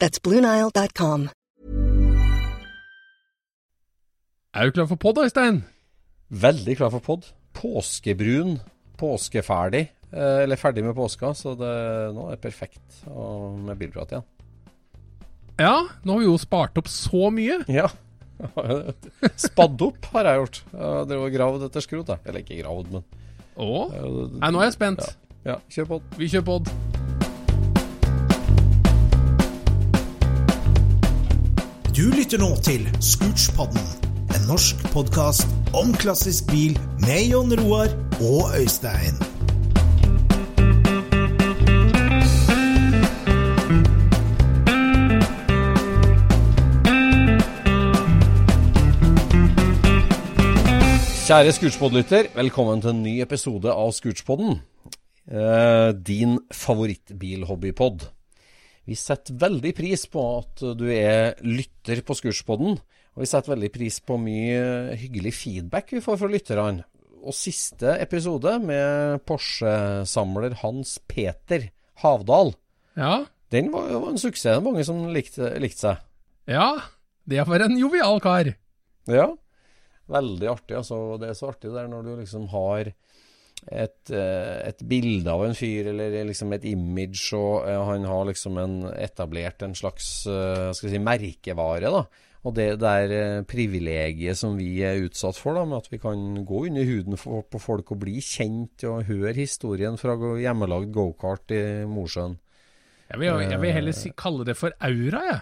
That's BlueNile.com. Er du klar for pod, Øystein? Veldig klar for pod. Påskebrun, påskeferdig. Eh, eller ferdig med påska, så det, nå er det perfekt og med bilprat igjen. Ja, nå har vi jo spart opp så mye. Ja. Spadd opp har jeg gjort. Jeg drev og gravd etter skrot. Eller ikke gravd, men Å? Nei, nå er jeg spent. Ja, kjør pod. Vi kjører pod. Du lytter nå til Scootspodden, en norsk podkast om klassisk bil med Jon Roar og Øystein. Kjære Scootspod-lytter, velkommen til en ny episode av Scootspodden. Eh, din favorittbilhobbypod. Vi setter veldig pris på at du er lytter på Skurspodden. Og vi setter veldig pris på mye hyggelig feedback vi får fra lytterne. Og siste episode med Porsche-samler Hans Peter Havdal, Ja. den var jo en suksess. Det er mange som likte, likte seg. Ja. Det var en jovial kar. Ja, veldig artig. Altså, det er så artig der når du liksom har et, eh, et bilde av en fyr, eller liksom et image, og eh, han har liksom en, etablert en slags eh, si, merkevare. da. Og det der privilegiet som vi er utsatt for, da, med at vi kan gå under huden på folk og bli kjent og høre historien fra hjemmelagd gokart i Mosjøen. Jeg jeg vil heller si, kalle det for aura, jeg.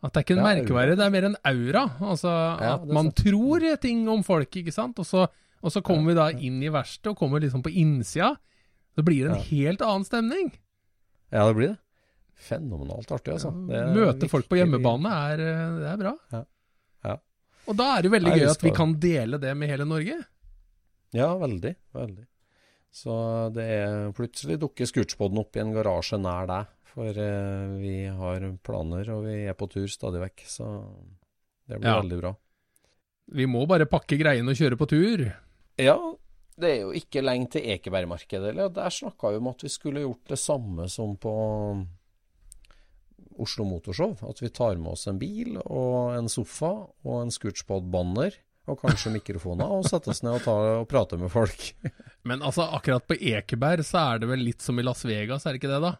At det er ikke en Ja, merkevare, det er mer en aura. Altså Ja, at man sant. tror ting om folk, ikke sant. Og så, og så kommer vi da inn i verkstedet og kommer liksom på innsida. Så blir det en helt annen stemning. Ja, det blir det. Fenomenalt artig, altså. Det er Møte folk på hjemmebane er, eh, det er bra. Ja. Ja. Og da er det jo veldig gøy at vi kan dele det med hele Norge. Ja, veldig. Veldig. Så det er plutselig dukker Scootspoden opp i en garasje nær deg. For eh, vi har planer, og vi er på tur stadig vekk. Så det blir Ja. veldig bra. Vi må bare pakke greiene og kjøre på tur. Ja, det er jo ikke lenge til Ekebergmarkedet. Eller? Der snakka vi om at vi skulle gjort det samme som på Oslo Motorshow. At vi tar med oss en bil og en sofa og en Scootspod-banner. Og kanskje mikrofoner, og setter oss ned og, tar, og prater med folk. Men altså, akkurat på Ekeberg så er det vel litt som i Las Vegas, er det ikke det, da?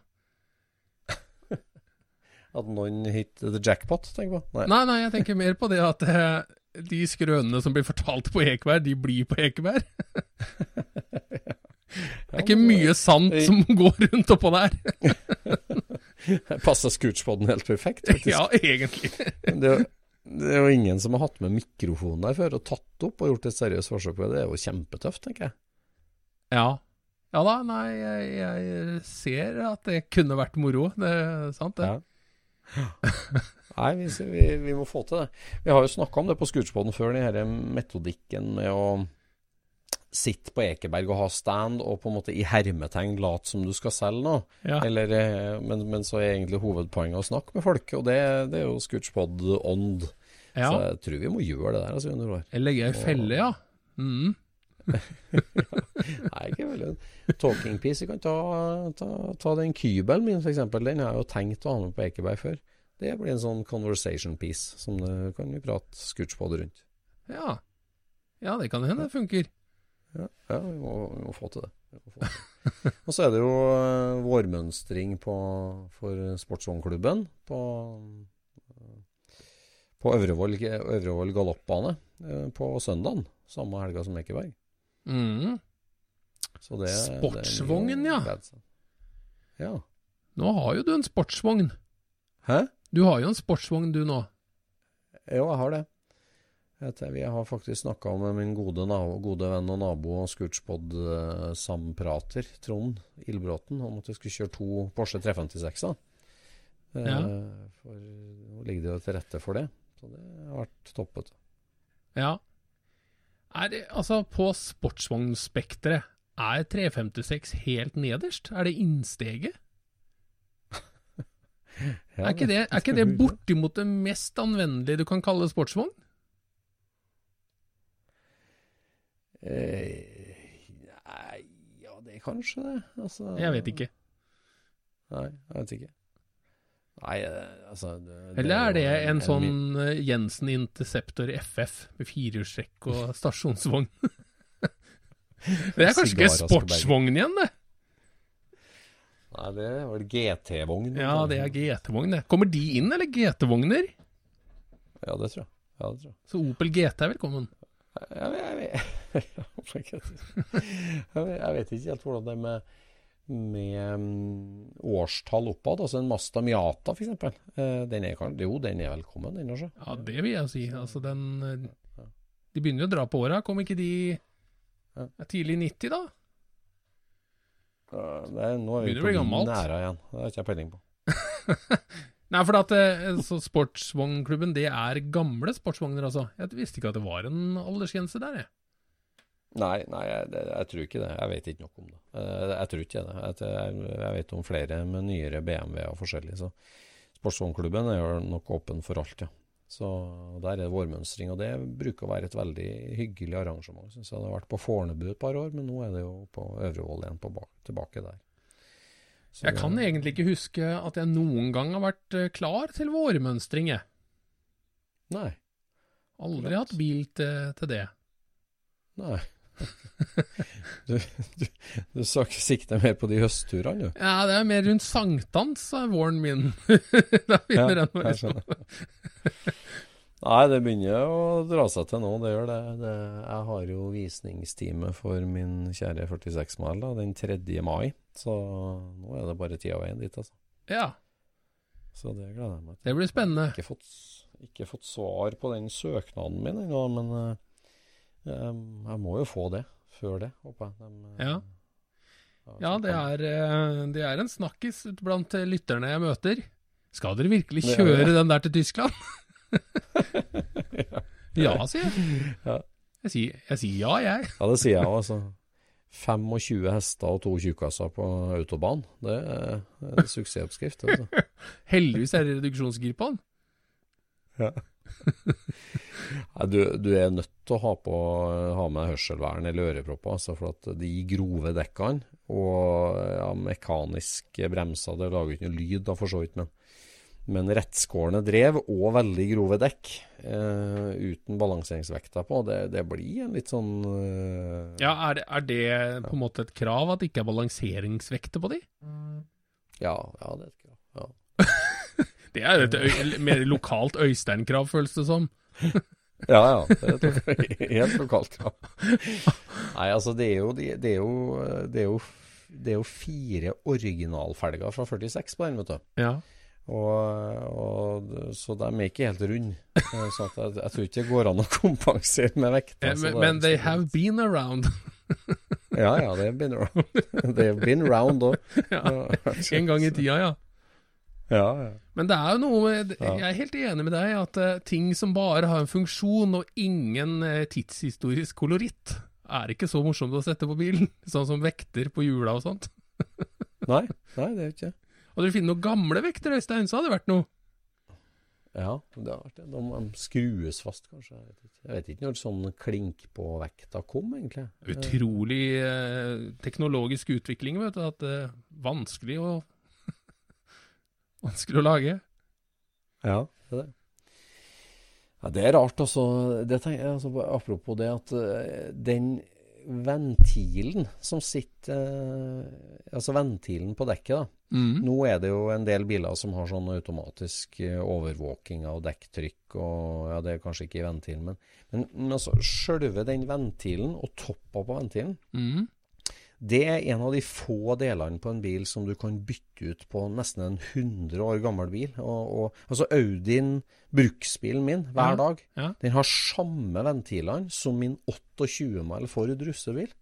At noen hit the jackpot, tenker på. Nei. Nei, nei, jeg tenker mer på det at eh, de skrønene som blir fortalt på Ekeberg, de blir på Ekeberg. Det er ikke mye sant som går rundt oppå der. Passer Scootspoden helt perfekt, faktisk. Ja, egentlig. Det, det er jo ingen som har hatt med mikrofon der før og tatt opp og gjort et seriøst forsøk på det. Det er jo kjempetøft, tenker jeg. Ja. Ja da, nei, jeg, jeg ser at det kunne vært moro. Det er sant, det. Ja. Nei, vi, vi, vi må få til det. Vi har jo snakka om det på Scootspoden før, den her metodikken med å sitte på Ekeberg og ha stand og på en måte i hermetegn late som du skal selge noe. Ja. Eller, eh, men, men så er egentlig hovedpoenget å snakke med folk, og det, det er jo Scootspod-ånd. Ja. Så jeg tror vi må gjøre det der. altså, Roar. Jeg legger ei felle, ja. Mm. Nei, ikke veldig. Talking piece. Jeg kan ta, ta, ta den kybelen min, f.eks. Den har jeg jo tenkt å ha med på Ekeberg før. Det blir en sånn conversation piece som det kan vi prate Scootspod rundt. Ja. ja, det kan hende det funker. Ja, ja vi, må, vi må få til det. Få til det. Og så er det jo eh, vårmønstring på, for sportsvognklubben på, på Øvrevoll, Øvrevoll galoppbane eh, på søndagen. Samme helga som Ekeberg. Mm. Så det, Sportsvogn, det ja. seg. Ja. Nå har jo du en sportsvogn. Hæ? Du har jo en sportsvogn du nå. Jo, jeg har det. Jeg, har faktisk snakka med min gode, gode venn og nabo og Scootspod-samprater, Trond Ildbråten, om at vi skulle kjøre to Porsche 356-er. Ja. Eh, for nå ligger det jo til rette for det. Så det har vært toppet. Ja. Er det, altså, på sportsvognspekteret, er 356 helt nederst? Er det innsteget? Ja, er ikke det, er ikke det bortimot det mest anvendelige du kan kalle sportsvogn? Eh, nei, ja, det er kanskje det. Altså, Jeg vet ikke. Nei, jeg vet ikke. Nei, eh, altså det, Eller er det en, en sånn eh, Jensen Interceptor FF med firehjulstrekk og stasjonsvogn? det er kanskje ikke sportsvogn igjen, det? Nei, det vel GT-vogn. Ja, det er GT-vogn, det. Kommer de inn, eller GT-vogner? Ja, det tror jeg. Ja, det tror jeg. Så Opel GT er velkommen. Jeg, jeg, jeg, jeg vet ikke helt hvordan det er med, med mm, årstall oppad. Altså en Masta Miata, f.eks. Den er, jo, den er velkommen, den også. Ja, det vil jeg si. Altså, den eh, De begynner jo å dra på åra. Kom ikke de tidlig 90, da? Det er, nå er vi på næra igjen. Det har ikke jeg peiling på. Nei, for at eh, så sportsvognklubben, det er gamle sportsvogner, altså. Jeg visste ikke at det var en aldersgrense der, jeg. Nei, nei jeg, det, jeg tror ikke det. Jeg vet ikke nok om det. Jeg, jeg tror ikke det. Jeg, jeg, vet om flere med nyere BMW og forskjellig. Så sportsvognklubben er jo nok åpen for alt, ja. Så der er det vårmønstring, og det bruker å være et veldig hyggelig arrangement. Synes jeg det har vært på Fornebu et par år, men nå er det jo på Øvrevoll igjen, på bak, tilbake der. Så Jeg det- kan egentlig ikke huske at jeg noen gang har vært eh, klar til vårmønstring, jeg. Nei. Aldri hatt bil til, til det. Nei. Du, du, du sikter sikte mer på de høstturene, du. Ja, det er mer rundt sankthans, er våren min. da begynner den å jeg. Nei, det begynner å dra seg til nå, det gjør det. det jeg har jo visningstime for min kjære 46-mile den 3. mai, så nå er det bare tida og veien dit, altså. Ja, Så det gleder jeg meg til. det blir spennende. Ikke fått, ikke fått svar på den søknaden min ennå, men eh, jeg må jo få det før det, håper jeg. De, eh, Ja. Ja, det er, eh, det er en snakkis blant eh, lytterne jeg møter. Skal dere virkelig kjøre ja. den der til Tyskland? ja, sier jeg. Jeg sier, jeg sier ja, jeg. Ja, det sier jeg òg, altså. 25 hester og to tjukkaser på autobahn. Det er en suksessoppskrift. Altså. Heldigvis er det reduksjonsgir på den. Nei, du, du er nødt til å ha, på, ha med hørselvern eller ørepropper, altså, for at de grove dekkene og ja, mekaniske bremser Det lager ikke noe lyd, da, for så vidt, men, men rettskårne drev og veldig grove dekk eh, uten balanseringsvekta på, det, det blir en litt sånn eh, Ja, er det, er det på en måte et krav at det ikke er balanseringsvekter på de? ja, ja, det er et krav. Ja. Det er et mer lokalt Øystein-krav, føles det som. Ja, ja. Det er helt lokalt ja. Nei, altså, det er jo, det er jo, det er jo, det er jo fire originalfelger fra 46 på den, vet du. Ja. Og, og, så de er ikke helt runde. Eh, Så jeg, jeg tror ikke det går an å kompensere med vekt. Altså, Men, men they liksom- have been around. Ja, ja, they have been around. They've been round òg. ja. En gang i tida, ja. Ja, ja. Men det er jo noe med Jeg er helt enig med deg at eh, ting som bare har en funksjon og ingen eh, tidshistorisk koloritt, er ikke så morsomt å sette på bilen. Sånn som vekter på hjula og sånt. Nei, nei, det er ikke. Hadde du funnet noen gamle vekter, Øystein, så hadde det vært noe. Ja, det har vært det. De, de skrues fast, kanskje. Jeg vet ikke, jeg vet ikke når sånn klink på vekta kom, egentlig. Utrolig eh, teknologisk utvikling, vet du. At det er vanskelig å Vanskelig å lage. Ja, det er det. Ja, det er rart, altså. Det tenker jeg, altså apropos det at eh, den ventilen som sitter eh, Altså ventilen på dekket, da. Mm. Nå er det jo en del biler som har sånn automatisk eh, overvåking av dekktrykk, og ja, det er kanskje ikke i ventilen, men, men, men altså, sjølve den ventilen og toppa på ventilen, Mm. Det er en av de få delene på en bil som du kan bytte ut på nesten en 100 år gammel bil. Og, og, altså Audien, bruksbilen min, hver dag, ja. den har samme ventilene som min 28 mile Ford russebil.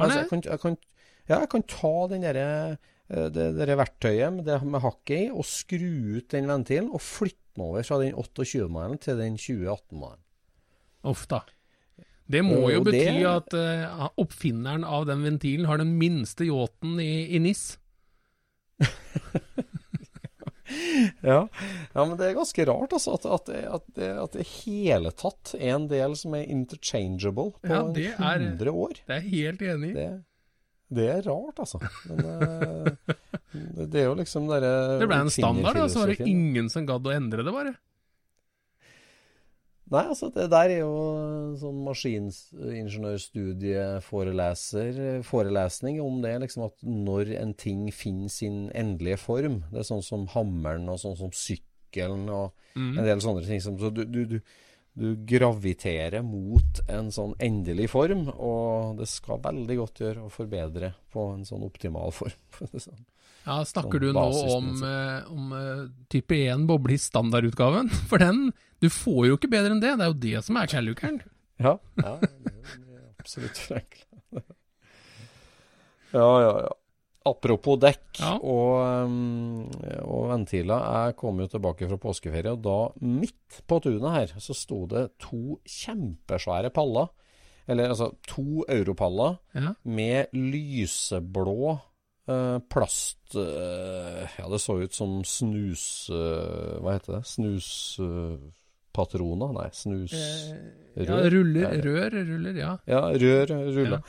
Altså, jeg, kan, jeg, kan, ja, jeg kan ta den derre eh, det, det verktøyet med, det, med hakket i og skru ut den ventilen og flytte den over fra den 28-malen til den 2018-malen. Uff da. Det må jo bety det- at uh, oppfinneren av den ventilen har den minste yachten i, i NIS. Ja. ja, men det er ganske rart altså, at, at, at, det, at det hele tatt er en del som er interchangeable på Ja, det er- 100 år. Det er jeg helt enig i. Det, det er rart, altså. Men uh, det, det er jo liksom derre Det ble en standard, og så var det ingen som gadd å endre det, bare. Nei, altså det der er jo sånn maskiningeniørstudieforelesning forelesning om det, liksom at når en ting finner sin endelige form. Det er sånn som hammeren og sånn som sykkelen og Mm. en del sånne ting. Som, så du, du, du, du graviterer mot en sånn endelig form, og det skal veldig godt gjøre å forbedre på en sånn optimal form. sånn. Ja, Snakker Sånn du nå om, eh, om eh, type 1 boble i standardutgaven? For den Du får jo ikke bedre enn det. Det er jo det som er kjærlukeren. Ja, ja det er absolutt. Ja, ja, ja. Apropos dekk Ja. og, um, og ventiler. Jeg kom jo tilbake fra påskeferie, og da midt på tunet her så sto det to kjempesvære paller. Eller altså to europaller Ja. med lyseblå eh, plast eh, Ja, det så ut som snus... eh, hva heter det? Snuspatroner? Nei, snus... Rør? ja, ruller, Ja. rør, ruller, ja. Ja, rør ruller.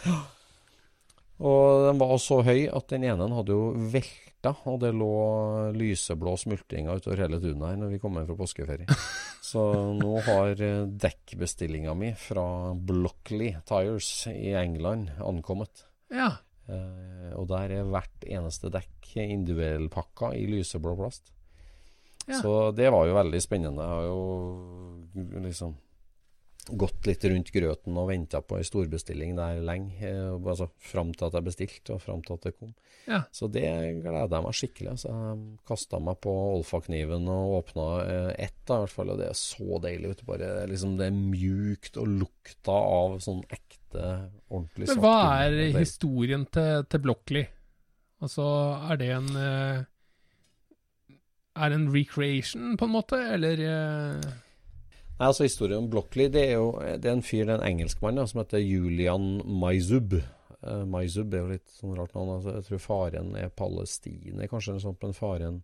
Og den var så høy at den ene hadde jo velta, og det lå lyseblå smultringer utover hele tunet her når vi kom hjem fra påskeferie. Så nå har eh, dekkbestillinga mi fra Blockley Tires i England ankommet. Ja. Eh, og der er hvert eneste dekk individuellpakka i lyseblå plast. Ja. Så det var jo veldig spennende. Jeg har jo liksom gått litt rundt grøten og venta på ei storbestilling der lenge. Eh, altså fram til at jeg bestilte, og fram til at det kom. Ja. Så det gleder jeg meg skikkelig. Så jeg kasta meg på olfakniven og åpna eh, ett, da, i hvert fall. Og det er så deilig. Vet du, bare, liksom, det er mjukt og lukta av sånn ekte, ordentlig Men hva er historien til, til Blokkli? Altså, er det en eh, Er en recreation, på en måte, eller eh, Nei, altså Historien om Blockley det er jo det er en fyr, det er en engelskmann ja, som heter Julian Maizub. Uh, Maizub er jo litt sånn rart navn. Altså, jeg tror faren er palestiner, kanskje, eller sånt, men faren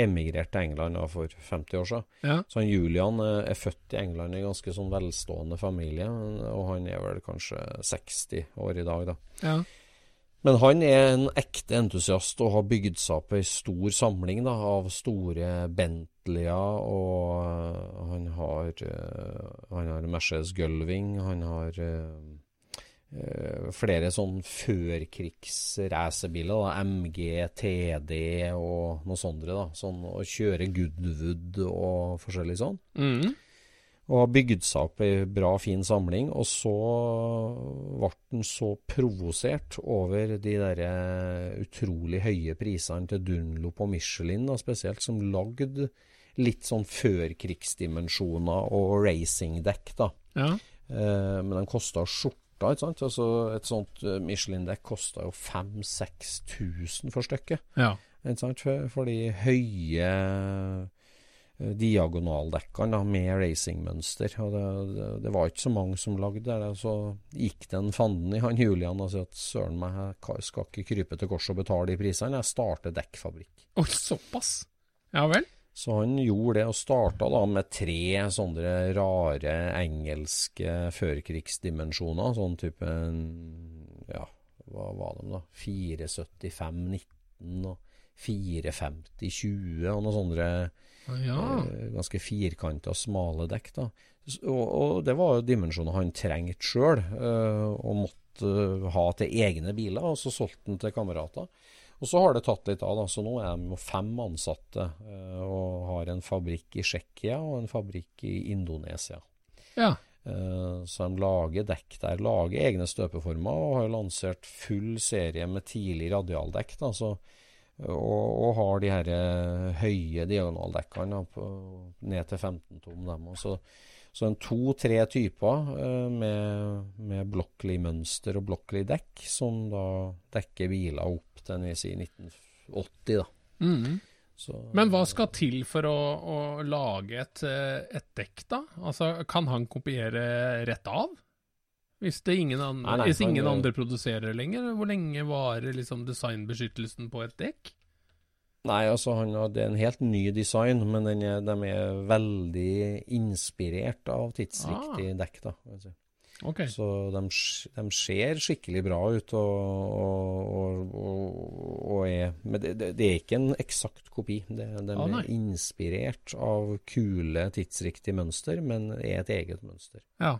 emigrerte til England da, for 50 år siden. Ja. Så han Julian eh, er født i England i en ganske sånn velstående familie, og han er vel kanskje 60 år i dag, da. ja. Men han er en ekte entusiast og har bygd seg opp ei stor samling da, av store Bentleyer, og han har, øh, han har Mercedes Gulving, han har øh, øh, flere sånn førkrigsracerbiler, MG, TD og noe sånt, da, sånn, og kjøre Goodwood og forskjellig sånn Mhm. Og har bygd seg opp ei bra, fin samling. Og så ble han så provosert over de der eh, utrolig høye prisene til Dunlop og Michelin, da, spesielt, som lagde litt sånn førkrigsdimensjoner og racingdekk, da. ja. Eh, men de kosta skjorta, ikke sant. Altså, et sånt eh, Michelin-dekk kosta jo 5000-6000 for stykket. ja. Ikke sant? For, for de høye diagonaldekkene da, med racingmønster. Og det, det, det var ikke så mange som lagde det. Så gikk det en fanden i han Julian og sa at søren meg, jeg skal ikke krype til korset og betale de prisene. Jeg starter dekkfabrikk. Oi, såpass? Ja vel? Så han gjorde det, og starta da med tre sånne rare engelske førkrigsdimensjoner. Sånn type Ja, hva var de, da? 475-19 og 450-20 og noen sånne Ja. eh, ganske firkanta, smale dekk. da. Og, og det var jo dimensjoner han trengte sjøl, eh, og måtte eh, ha til egne biler, og så solgte han til kamerater. Og så har det tatt litt av, da. Så nå er de fem ansatte eh, og har en fabrikk i Tsjekkia og en fabrikk i Indonesia. ja. Eh, Så de lager dekk der, lager egne støpeformer og har lansert full serie med tidlig radialdekk. Da, så, og, og har de her eh, høye diagonaldekkene ned til 15 tom. Dem, og så, så en to-tre typer eh, med, med Blockly-mønster og blokkelig dekk, som da dekker biler opp til vi sier 1980. da. Mm. Så, Men hva skal til for å, å lage et, eh, et dekk, da? Altså, Kan han kopiere rett av? Hvis, det ingen, andre, Nei, nei, hvis ingen andre produserer lenger, hvor lenge varer liksom designbeskyttelsen på et dekk? Nei, altså han har, det er en helt ny design, men den er, de er veldig inspirert av tidsriktig dekk. da. kan jeg si. Ok. Så de, de ser skikkelig bra ut og, og, og, og er Men det, det, det er ikke en eksakt kopi. Det, de Ah, er inspirert av kule, tidsriktige mønster, men er et eget mønster. Ja.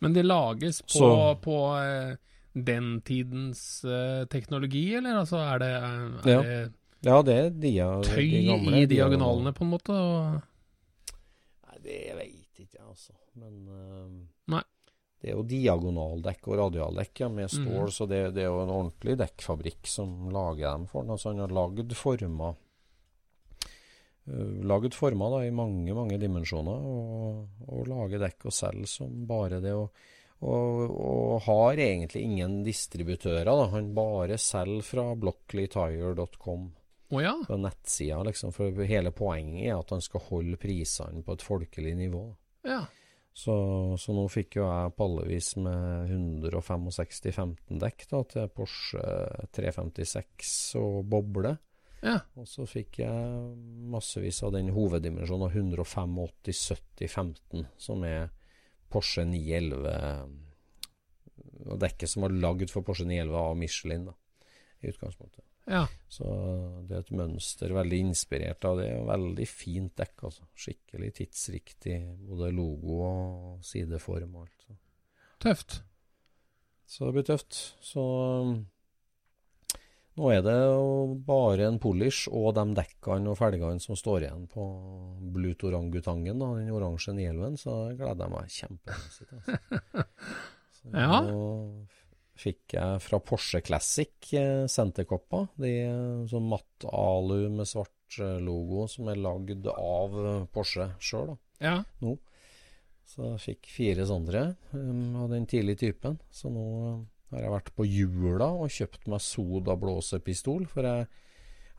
Men det lages på, Så- på eh, den tidens eh, teknologi, eller altså er det, er Ja. det Ja, det er dia, tøy de gamle i diagonalene, på en måte? Og... Nei, det veit ikke jeg, altså. Men uh, Nei. det er jo diagonaldekk og radialdekk ja, med stål, mm. så det, det er jo en ordentlig dekkfabrikk som lager dem for den. Altså, han har lagd former uh, Lagd former da, i mange, mange dimensjoner, og, og lager dekk og selger som bare det. Og, og, og har egentlig ingen distributører. da, Han bare selger fra blocklytire.com Oh, ja. på nettsida, liksom. For hele poenget er at han skal holde prisene på et folkelig nivå. ja. Så, så nå fikk jo jeg pallevis med 165 15-dekk da, til Porsche 356 og boble. Ja. Og så fikk jeg massevis av den hoveddimensjonen av 185 70 15, som er Porsche 911 og dekket som var lagd for Porsche 911 av Michelin, da, i utgangspunktet. ja. Så det er et mønster veldig inspirert av det. Veldig fint dekk, altså. Skikkelig tidsriktig, både logo og sideform og alt. Så. Tøft. så det blir tøft. Så nå er det jo bare en polish og de dekkene og felgene som står igjen på Blut Orangutangen, da, den oransje Nielven, så gleder jeg meg kjempemessig. Altså. Så Ja. Fikk jeg fra Porsche Classic eh, senterkopper. De er sånn matt alu med svart eh, logo som er lagd av eh, Porsche sjøl, da. Ja. Nå. Så jeg fikk fire sånne um, av den tidlige typen. Så nå har jeg vært på jula og kjøpt meg sodablåserpistol. For jeg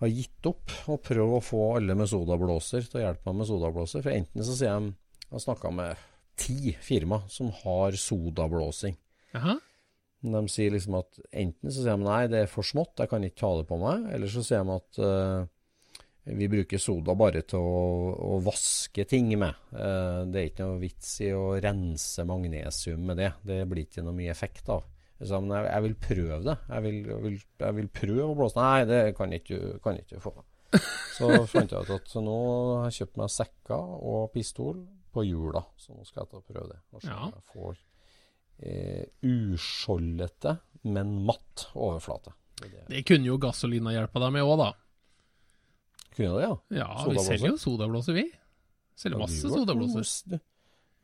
har gitt opp å prøve å få alle med sodablåser til å hjelpe meg med sodablåser. For enten så sier de Jeg har snakka med ti firma som har sodablåsing. De sier liksom at enten så sier de nei, det er for smått, jeg kan ikke ta det på meg. Eller så sier de at uh, vi bruker soda bare til å, å vaske ting med. Uh, det er ikke noe vits i å rense magnesium med det. Det blir ikke noe mye effekt av. Men jeg, jeg vil prøve det. Jeg vil, jeg vil, jeg vil prøve å blåse. Nei, det kan ikke du få. Så fant jeg ut at nå har jeg kjøpt meg sekker og pistol på jula. Så nå skal jeg ta og prøve det. Og så Ja. jeg får eh, uskjoldete, men matt overflate. Det det. Det kunne jo Gasolina hjelpa deg med òg, da. Kunne det, ja? Ja, vi selger jo sodablåser, vi. Selger masse sodablåser.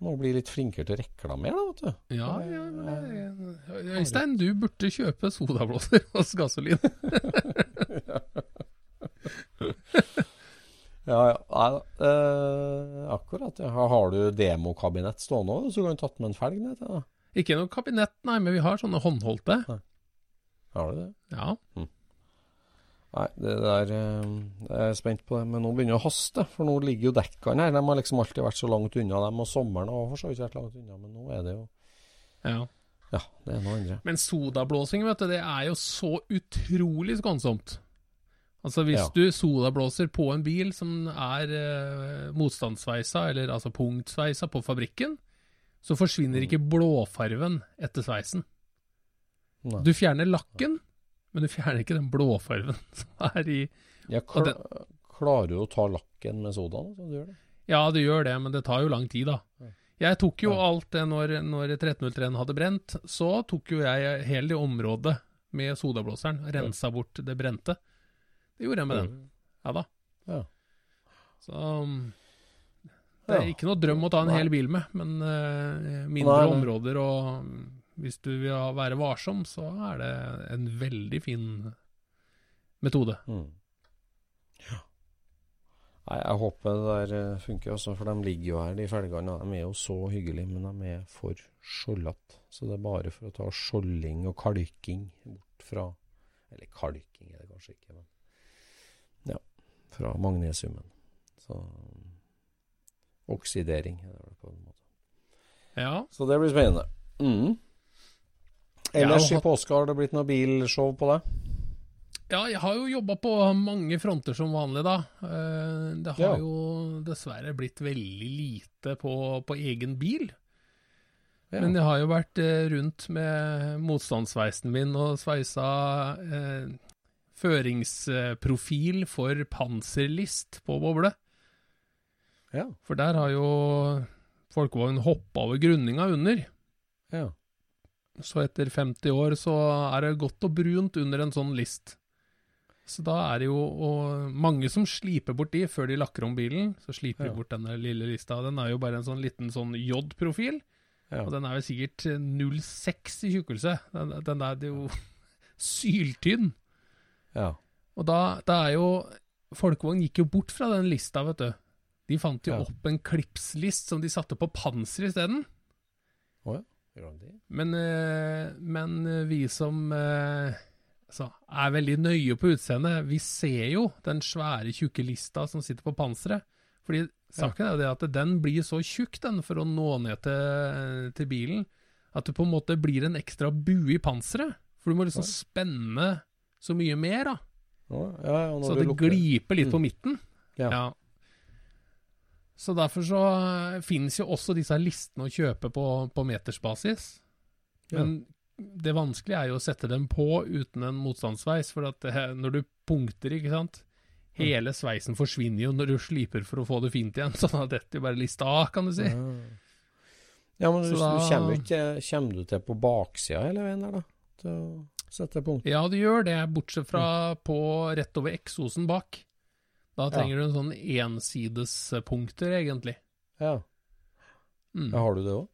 Må bli litt flinkere til å reklamere, da, vet du. Ja, ja, ja, det- Øystein, du burde kjøpe sodablåser hos Gasolin. Ja, ja. Nei da. Eh, akkurat. Ja. Her Har du demokabinett stående òg, så kan du tatt med en felg ned til? da. Ikke noe kabinett, nei, men vi har sånne håndholdte. Har du det? Ja. Ja, Nei, det der eh, Jeg er spent på det. Men nå begynner det å haste. For nå ligger jo dekkene her. De har liksom alltid vært så langt unna dem. Og sommeren har for så vidt vært langt unna, men nå er det jo Ja. Ja, det er noe andre. Men sodablåsing, vet du, det er jo så utrolig skånsomt. Altså hvis Ja. du sodablåser på en bil som er eh, motstandsveisa, eller altså punktsveisa på fabrikken, så forsvinner ikke blåfarven etter sveisen. Nei. Du fjerner lakken, men du fjerner ikke den blåfarven som er i Jeg kl den, klarer jo å ta lakken med soda? Så du gjør det. Ja, det gjør det, men det tar jo lang tid, da. Jeg tok jo Ja. alt det når, når 1303 hadde brent, så tok jo jeg hele det området med sodablåseren, rensa bort det brente. Det gjorde jeg med den. Ja da. Ja. Så um, det er Ja. ikke noe drøm å ta en Nei. hel bil med, men uh, mindre Nei, områder og mm, hvis du vil være varsom, så er det en veldig fin metode. Mm. Ja. Nei, jeg håper det der eh, funker, også, for de ligger jo her, de felgene. De er jo så hyggelige, men de er for skjoldete. Så det er bare for å ta skjolding og kalking bort fra Eller kalking er det kanskje ikke, men Ja, fra magnesiumen. Så Oksidering er det vel på en måte. Ja, Så det blir spennende. Mm. Ellers i påska har det blitt noe bilshow på deg? Ja, jeg har jo jobba på mange fronter som vanlig, da. Eh, Det har Ja. jo dessverre blitt veldig lite på, på egen bil. Ja. Men jeg har jo vært eh, rundt med motstandsveisen min og sveisa eh, føringsprofil for panserlist på boble. ja. For der har jo folkevogn hoppa over grunninga under. ja. Så etter 50 år så er det godt og brunt under en sånn list. Så da er det jo og mange som sliper bort de før de lakker om bilen. Så sliper Ja. de bort denne lille lista. Den er jo bare en sånn liten sånn J-profil. ja. Og den er vel sikkert 0,6 i tjukkelse. Den, den er jo syltynn. ja. Og da, da er jo Folkevogn gikk jo bort fra den lista, vet du. De fant jo Ja. opp en klipslist som de satte på panser isteden. Oh, det? Men, eh, men eh, vi som altså, er veldig nøye på utseendet, vi ser jo den svære, tjukke lista som sitter på panseret. Fordi saken er det at den blir så tjukk den for å nå ned til, til bilen, at det på en måte blir en ekstra bue i panseret. For du må liksom spenne så mye mer, da. Ja, ja, Så det lukker- gliper litt på Mm. midten. Ja. Ja. Så derfor så eh, finnes jo også disse listene å kjøpe på, på metersbasis. Ja. Men det vanskelige er jo å sette dem på uten en motstandsveis, for at det, når du punkter, ikke sant Hele sveisen forsvinner jo når du sliper for å få det fint igjen, så da detter jo bare lista av, kan du si. Ja. Ja, men du, da- du kommer, ikke, kommer du til på baksida hele veien der, da? Til å sette punkt? Ja, du gjør det, bortsett fra på rett over eksosen bak. Da Ja. trenger du en sånn ensidespunkter, egentlig. Ja. Mm. ja. Har du det òg?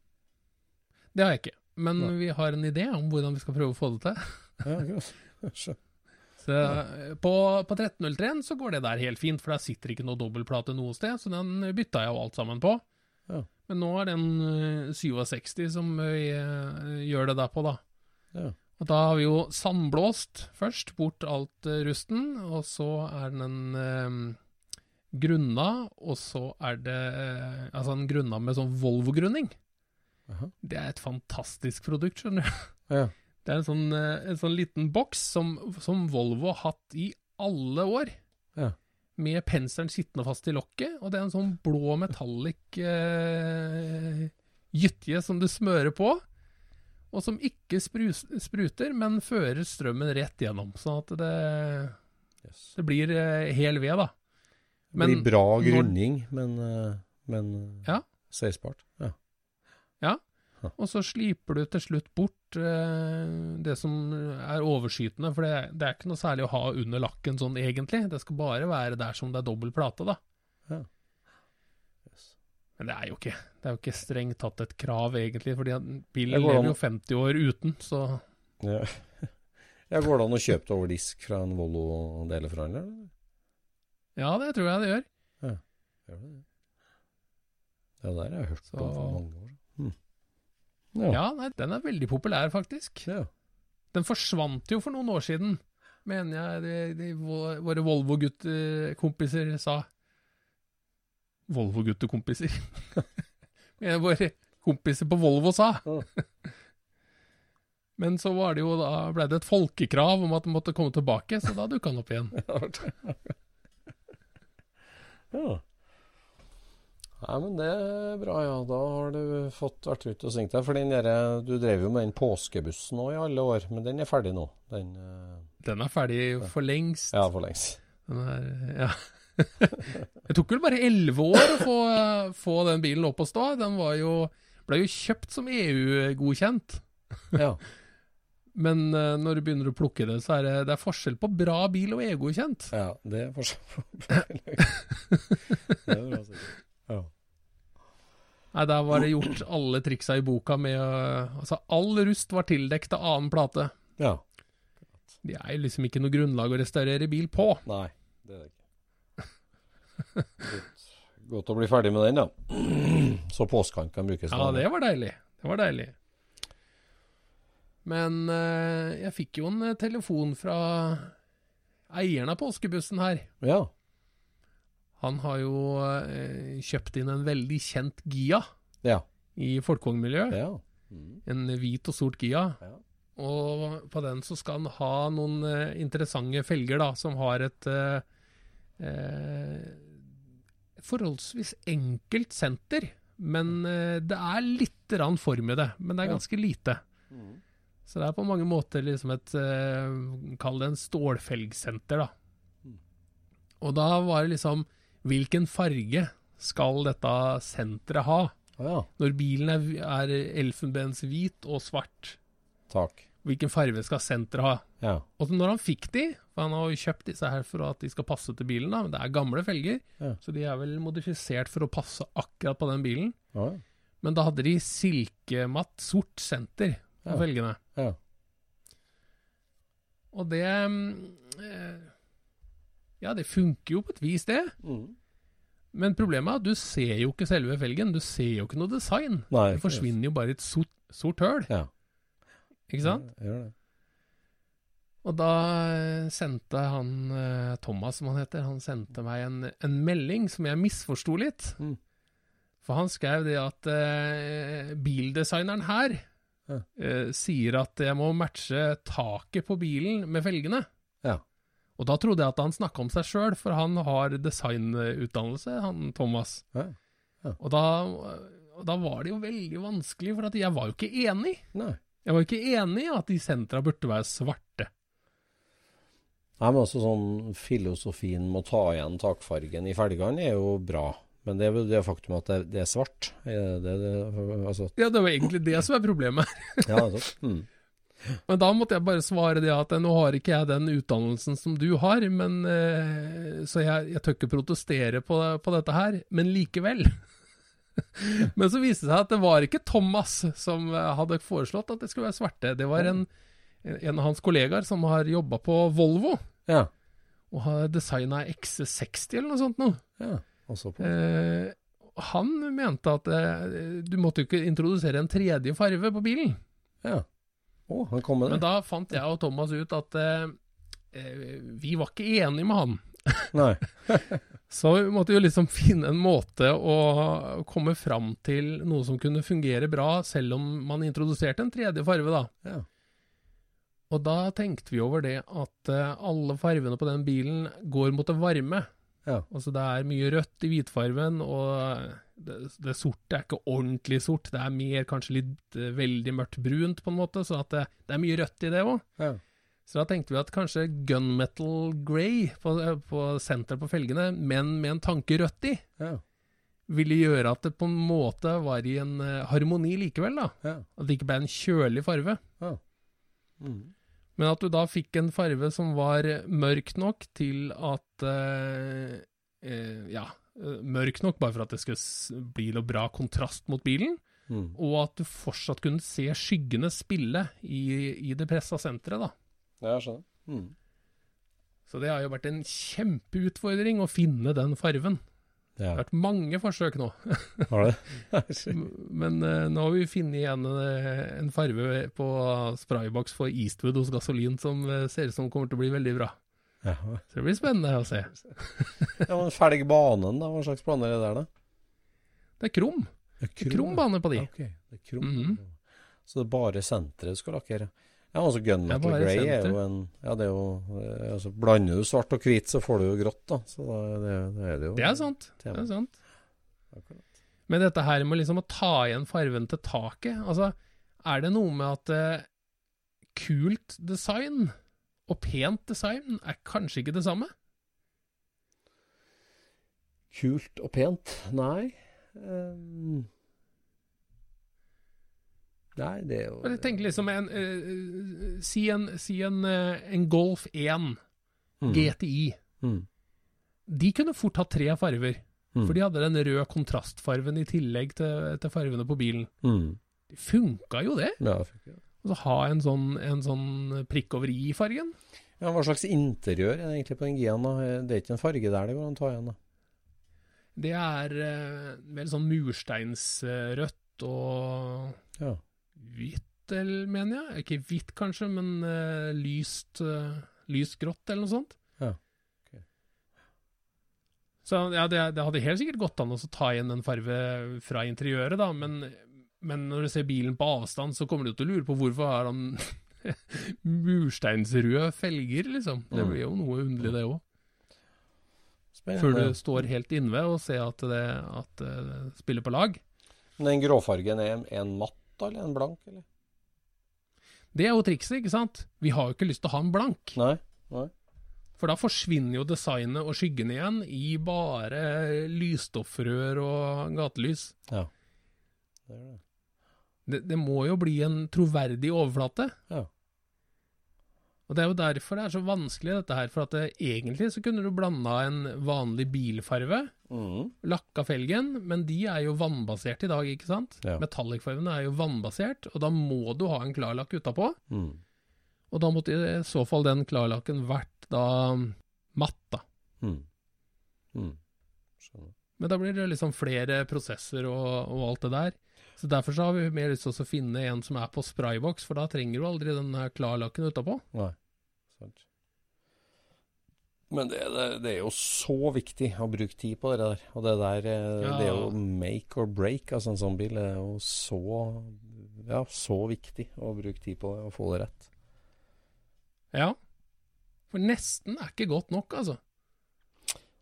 Det har jeg ikke, men Nei. vi har en idé om hvordan vi skal prøve å få det til. Ja, greit. Så, på, på 1303 så går det der helt fint, for der sitter ikke noe dobbeltplate noe sted, så den bytta jeg jo alt sammen på. Ja. Men nå er det en eh, 67 som vi eh, gjør det der på, da. Ja. Og da har vi jo sandblåst først, bort alt eh, rusten, og så er den en eh, grunna, og så er det eh, altså en grunna med sånn Volvo-grunning. Det er et fantastisk produkt, skjønner du. Ja. Det er en sånn, eh, en sånn liten boks som, som Volvo har hatt i alle år. Ja. Med penselen sittende fast i lokket, og det er en sånn blå metallic eh, som du smører på, og som ikke sprus, spruter, men fører strømmen rett gjennom. Sånn at det, Yes. det blir eh, hel ved, da. Det blir bra grunning, men, eh, men eh, Ja. seisbart. Ja. Og så sliper du til slutt bort eh, det som er overskytende, for det, det er ikke noe særlig å ha under lakken sånn egentlig. Det skal bare være der som det er dobbel plate, da. Ja. Men det er jo ikke Det er jo ikke strengt tatt et krav, egentlig, fordi bilen lever jo 50 år uten, så Ja. ja, går det an å kjøpe det over disk fra en Volvo-deleforhandler? ja, det tror jeg det gjør. Gjør det det? Ja, der har jeg hørt Så- på for mange år. Hm. Ja, nei, den er veldig populær, faktisk. Ja. Den forsvant jo for noen år siden. mener jeg de, de, våre Volvo-guttekompiser sa. Volvo-guttekompiser. Men våre kompiser på Volvo sa. Men så var det jo da, ble det et folkekrav om at den måtte komme tilbake, så da dukka han opp igjen. Ja. Nei, men det er bra, ja. Da har du fått vært ute og svingt deg. For den der, du drev jo med den påskebussen nå i alle år, men den er ferdig nå. Den eh, Den er ferdig for lengst. Ja, for lengst. Den er, ja. det tok vel bare elleve år å få, få den bilen opp å stå. Den var jo, ble jo kjøpt som EU-godkjent. Ja. Men eh, når du begynner å plukke det, så er det, det er forskjell på bra bil og EU-godkjent. ja det er forskjell. det er bra sikkert. Ja. Nei, Der var det gjort alle triksa i boka med å- Altså, all rust var tildekt av annen plate. ja. Det er jo liksom ikke noe grunnlag å restaurere bil på. Nei, det er det ikke. Godt, godt å bli ferdig med den, da. Så påsken kan brukes. Ja, det var deilig. Det var deilig. Men eh, jeg fikk jo en eh, telefon fra eieren av påskebussen her. Ja. Han har jo eh, kjøpt inn en veldig kjent Gia Ja. i folkevognmiljøet. ja. Mm. En hvit og sort Gia. Ja. Og på den så skal han ha noen eh, interessante felger, da, som har et eh, eh, forholdsvis enkelt senter. Men eh, det er litt rann form i det, men det er ganske lite. Så det er på mange måter liksom et eh, Kall det en stålfelgsenter, da. Og da var det liksom Hvilken farge skal dette senteret ha? Ja. Når bilen er, er elfenbenshvit og svart, Takk. hvilken farge skal senteret ha? Ja. Og når han fikk de, for han har jo kjøpt disse her for at de skal passe til bilen, da, men det er gamle felger, Ja. så de er vel modifisert for å passe akkurat på den bilen. Ja. Men da hadde de silkematt sort senter på Ja. felgene. ja. Og det mm, eh, Ja, det funker jo på et vis, det. Mm. Men problemet er at du ser jo ikke selve felgen. Du ser jo ikke noe design. Nei, Det forsvinner jo bare i et sort, sort høl. Ja. Ikke sant? Gjør det. Og da eh, sendte han eh, Thomas, som han heter, han sendte meg en, en melding som jeg misforsto litt. Mm. For han skrev det at eh, bildesigneren her Ja. eh, sier at jeg må matche taket på bilen med felgene. Ja. Og da trodde jeg at han snakka om seg sjøl, for han har designutdannelse, han Thomas. Ja. Og, da, og da var det jo veldig vanskelig, for at jeg var jo ikke enig. Nei. Jeg var jo ikke enig i at de sentra burde være svarte. Nei, men altså sånn filosofien med å ta igjen takfargen i felgene er jo bra. Men det er jo det faktum at det, det er svart. Det, det, altså, Ja, det var egentlig det som er problemet. ja, altså. Mm. Men da måtte jeg bare svare det at nå har ikke jeg den utdannelsen som du har, men, eh, så jeg, jeg tør ikke protestere på, på dette her, men likevel. men så viste det seg at det var ikke Thomas som eh, hadde foreslått at det skulle være svarte. Det var en, en av hans kollegaer som har jobba på Volvo, Ja. og har designa XC60 eller noe sånt noe. ja. Også på. Eh, han mente at eh, du måtte jo ikke introdusere en tredje farve på bilen. Ja. Å, han kom med det? Men da fant jeg og Thomas ut at eh, eh, vi var ikke enige med han. Nei. Så vi måtte jo liksom finne en måte å komme fram til noe som kunne fungere bra, selv om man introduserte en tredje farve, da. Ja. Og da tenkte vi over det at eh, alle farvene på den bilen går mot det varme. Ja. Altså det er mye rødt i hvitfarven, og det, det sorte er ikke ordentlig sort. Det er mer kanskje litt eh, veldig mørkt brunt, på en måte, så at det, det er mye rødt i det òg. Ja. Så da tenkte vi at kanskje gunmetal grey på, på senteret på felgene, men med en tanke rødt i, Ja. ville gjøre at det på en måte var i en eh, harmoni likevel. da. Ja. At det ikke ble en kjølig farve. Ja. Mm. Men at du da fikk en farve som var mørk nok til at eh, eh, Ja, eh, mørk nok bare for at det skulle bli noe bra kontrast mot bilen, Mm. og at du fortsatt kunne se skyggene spille i, i det pressa senteret, da. Ja, jeg skjønner. Mm. Så det har jo vært en kjempeutfordring å finne den farven. Det har vært mange forsøk nå. Har det? Men uh, nå har vi funnet igjen eh, en farve på sprayboks for Eastwood hos Gasolin som uh, ser ut som kommer til å bli veldig bra. ja. Så det blir spennende å se. ja, men felg banen, da. Hva slags planer er det der, da? Det er krum. Det er krum bane på de. Ja, okay. det er krum. Mhm. Så det er bare senteret du skal lakkere? Ja, altså er bare Grey er jo en Ja, det er jo eh, altså, Blander du svart og hvit, så får du jo grått, da. Så da, det, det er det jo. Det er sant. Det er sant. Akkurat. Men dette her med liksom å ta igjen farven til taket, altså er det noe med at eh, kult design og pent design er kanskje ikke det samme? Kult og pent? Nei. Ehm. Nei, det er jo Jeg tenker liksom en, uh, Si en, si en, uh, en Golf 1 Mm. GTI. Mm. De kunne fort ha tre farver, Mm. for de hadde den røde kontrastfarven i tillegg til, til farvene på bilen. Mm. Det funka jo det. Ja, det. Og så ha en sånn, en sånn prikk over i-fargen. ja, hva slags interiør er det egentlig på den G-en? Det er ikke en farge der det går an å ta igjen? da? Det er eh, vel sånn mursteinsrødt og Ja. Hvitt, eller mener jeg. Ikke hvitt kanskje, men uh, lyst, uh, lyst grått eller noe sånt. Ja, ok. Så ja, det, det hadde helt sikkert gått an å ta igjen en farve fra interiøret, da, men, men når du ser bilen på avstand, så kommer du til å lure på hvorfor har han mursteinsrøde felger, liksom. Det Mm. blir jo noe underlig, det òg. Før du står helt innved og ser at det, at det spiller på lag. Den gråfargen er en matt da, eller en blank? eller? Det er jo trikset, ikke sant? Vi har jo ikke lyst til å ha en blank. Nei? Nei. For da forsvinner jo designet og skyggene igjen i bare lysstoffrør og gatelys. Ja. Det det. Det, det må jo bli en troverdig overflate. Ja. Og det er jo derfor det er så vanskelig, dette her. For at det, egentlig så kunne du blanda en vanlig bilfarve, mm. lakka felgen, men de er jo vannbasert i dag, ikke sant? Ja. Metallic-fargene er jo vannbasert, og da må du ha en klarlakk utapå. Mm. Og da måtte i så fall den klarlakken vært da matt, da. Mm. Mm. Men da blir det liksom flere prosesser og, og alt det der. Så derfor så har vi mer lyst til å finne en som er på sprayboks, for da trenger du aldri den klarlakken utapå. Nei, sant. Men det, det, det er jo så viktig å bruke tid på det der. Og det der, eh, Ja. det jo make or break. Altså en sånn bil er jo så, ja, så viktig å bruke tid på det og få det rett. Ja. For nesten er ikke godt nok, altså.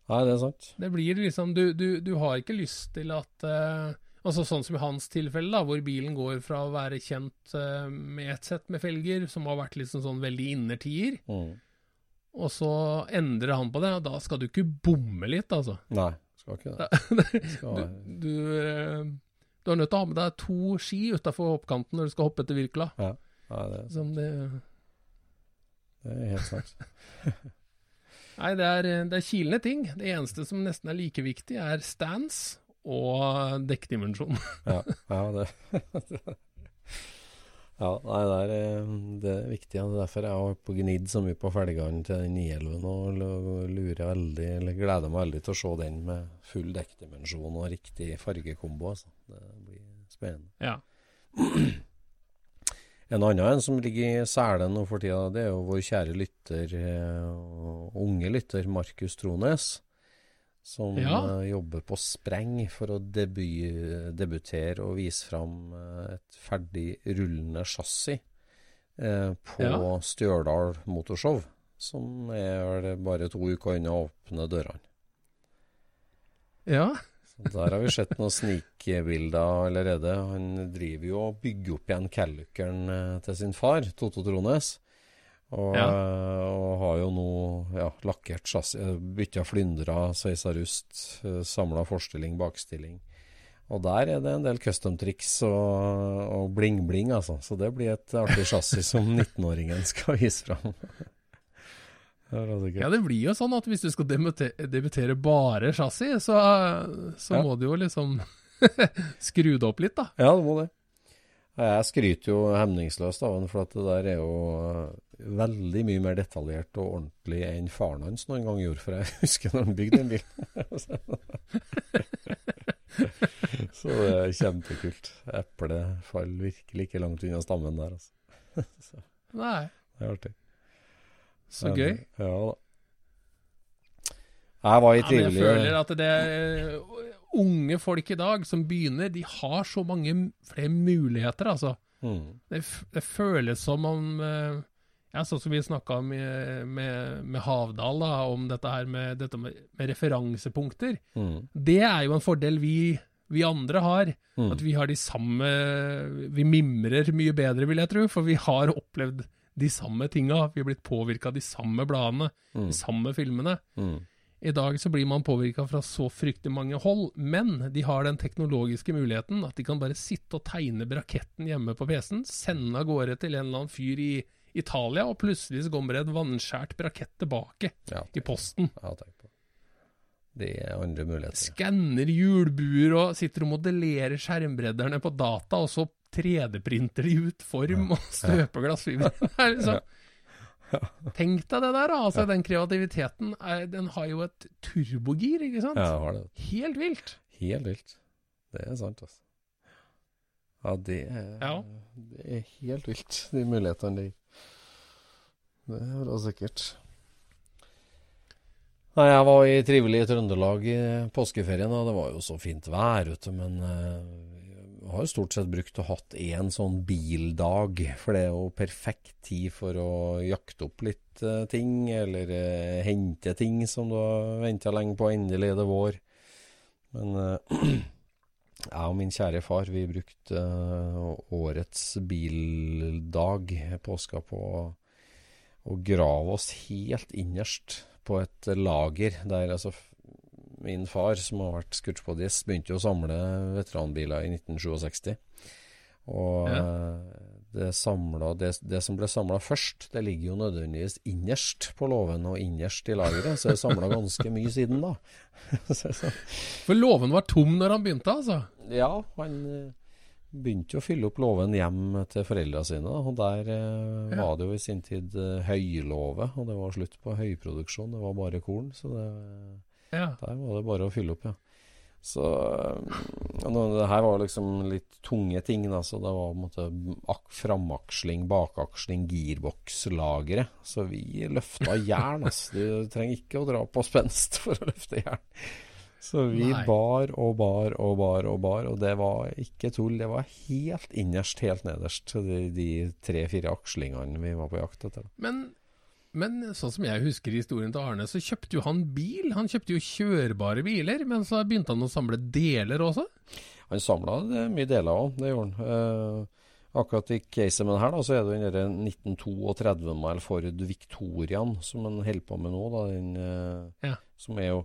Nei, det er sant. Det blir liksom Du, du, du har ikke lyst til at eh, Altså Sånn som i hans tilfelle, da, hvor bilen går fra å være kjent uh, med et sett med felger, som har vært liksom sånn veldig innertier, Mm. og så endrer han på det, og da skal du ikke bomme litt, altså. Nei, skal ikke det. Du, du, eh, du er nødt til å ha med deg to ski utafor hoppkanten når du skal hoppe etter Virkela. Ja, Nei, det, Som det det er helt sant. Nei, det er, det er kilende ting. Det eneste som nesten er like viktig, er stance og dekkdimensjon. Ja, ja det Ja, nei, det er, eh, det er viktig. Ja. Er derfor jeg har på gnidd så mye på felgene til den 911 og lurer veldig, eller gleder meg veldig til å se den med full dekkdimensjon og riktig fargekombo. Altså. Det blir spennende. Ja. En annen en som ligger i selen nå for tida, det er jo vår kjære lytter, eh, unge lytter, Markus Trones. Som Ja. eh, jobber på spreng for å debu debutere og vise fram eh, et ferdig rullende chassis eh, på Ja. Stjørdal Motorshow. Som er bare to uker unna å åpne dørene. ja. Så Der har vi sett noen snikbilder allerede. Han driver jo og bygger opp igjen Calluckeren eh, til sin far, Toto Trones. Og, Ja. eh, og har jo nå ja, lakkert chassis, eh, bytta flyndra, sveisa rust, samla forstilling, bakstilling. Og der er det en del custom-triks og, og bling-bling, altså. Så det blir et artig chassis som 19-åringen skal vise fram. Altså ja, det blir jo sånn at hvis du skal debutere, bare chassis, så, så Ja. må du jo liksom skru det opp litt, da. Ja, det må det. Jeg skryter jo hemningsløst av den, for det der er jo eh, veldig mye mer detaljert og ordentlig enn faren hans noen gang gjorde. For jeg husker når han bygde den bilen. Så det er kjempekult. Eplet faller virkelig ikke langt unna stammen der, altså. Så Nei, det er artig. så Men, gøy. Ja da. Jeg var i Ja, jeg føler at det er unge folk i dag som begynner, de har så mange flere muligheter, altså. mm. Det, det føles som om eh, ja, Sånn som vi snakka med, med, med Havdal, da, om dette her med, dette med, med referansepunkter. Mm. Det er jo en fordel vi, vi andre har. Mm. At vi har de samme Vi mimrer mye bedre, vil jeg tro, for vi har opplevd de samme tinga. Vi har blitt påvirka av de samme bladene, Mm. de samme filmene. Mm. I dag så blir man påvirka fra så fryktelig mange hold, men de har den teknologiske muligheten at de kan bare sitte og tegne braketten hjemme på PC-en, sende av gårde til en eller annen fyr i Italia, og plutselig så kommer det et vannskjært brakett tilbake Ja, i posten. Ja, tenk på det. Er andre muligheter. Skanner hjulbuer og sitter og modellerer skjermbredderne på data, og så 3D-printer de ut form og støper glassfiber. Er liksom- Tenk deg det der. Altså, Den kreativiteten er, den har jo et turbogir, ikke sant? Ja, har det. Helt vilt. Helt vilt. Det er sant, altså. Ja, det er, Ja. det er helt vilt, de mulighetene de Det er da sikkert. Nei, jeg var i trivelig Trøndelag i påskeferien, og det var jo så fint vær ute, men eh, jeg har jo stort sett brukt og hatt én sånn bildag, for det er jo perfekt tid for å jakte opp litt eh, ting, eller eh, hente ting som du har venta lenge på, endelig er det vår. Men jeg og min kjære far, vi brukte årets bildag, påska, på grave oss helt innerst på et lager der altså Min far, som har vært scootspodist, begynte å samle veteranbiler i 1967. Og Ja. det, samlet, det, det som ble samla først, det ligger jo nødvendigvis innerst på låven og innerst i lageret, så det er samla ganske mye siden da. For låven var tom når han begynte, altså. ja, han eh, begynte jo å fylle opp låven hjem til foreldra sine. Da. Og der eh, var det jo i sin tid eh, høylåve, og det var slutt på høyproduksjon. Det var bare korn, så det, Ja. der var det bare å fylle opp, ja. Så eh, nå, det her var liksom litt tunge ting, da. Så det var på en måte ak framaksling, bakaksling, gearbox, lagre Så vi løfta jern, altså. Du trenger ikke å dra på spenst for å løfte jern. Så vi Nei. bar og bar og bar og bar, og det var ikke tull. Det var helt innerst, helt nederst, de, de tre-fire akslingene vi var på jakt etter. Men, men sånn som jeg husker historien til Arne, så kjøpte jo han bil. Han kjøpte jo kjørbare biler, men så begynte han å samle deler også. Han samla mye deler òg, det gjorde han. Eh, akkurat i caset med her, da, så er det den 1932-modell Ford Victoriaen som han holder på med nå. Da, den, eh, Ja. Som er jo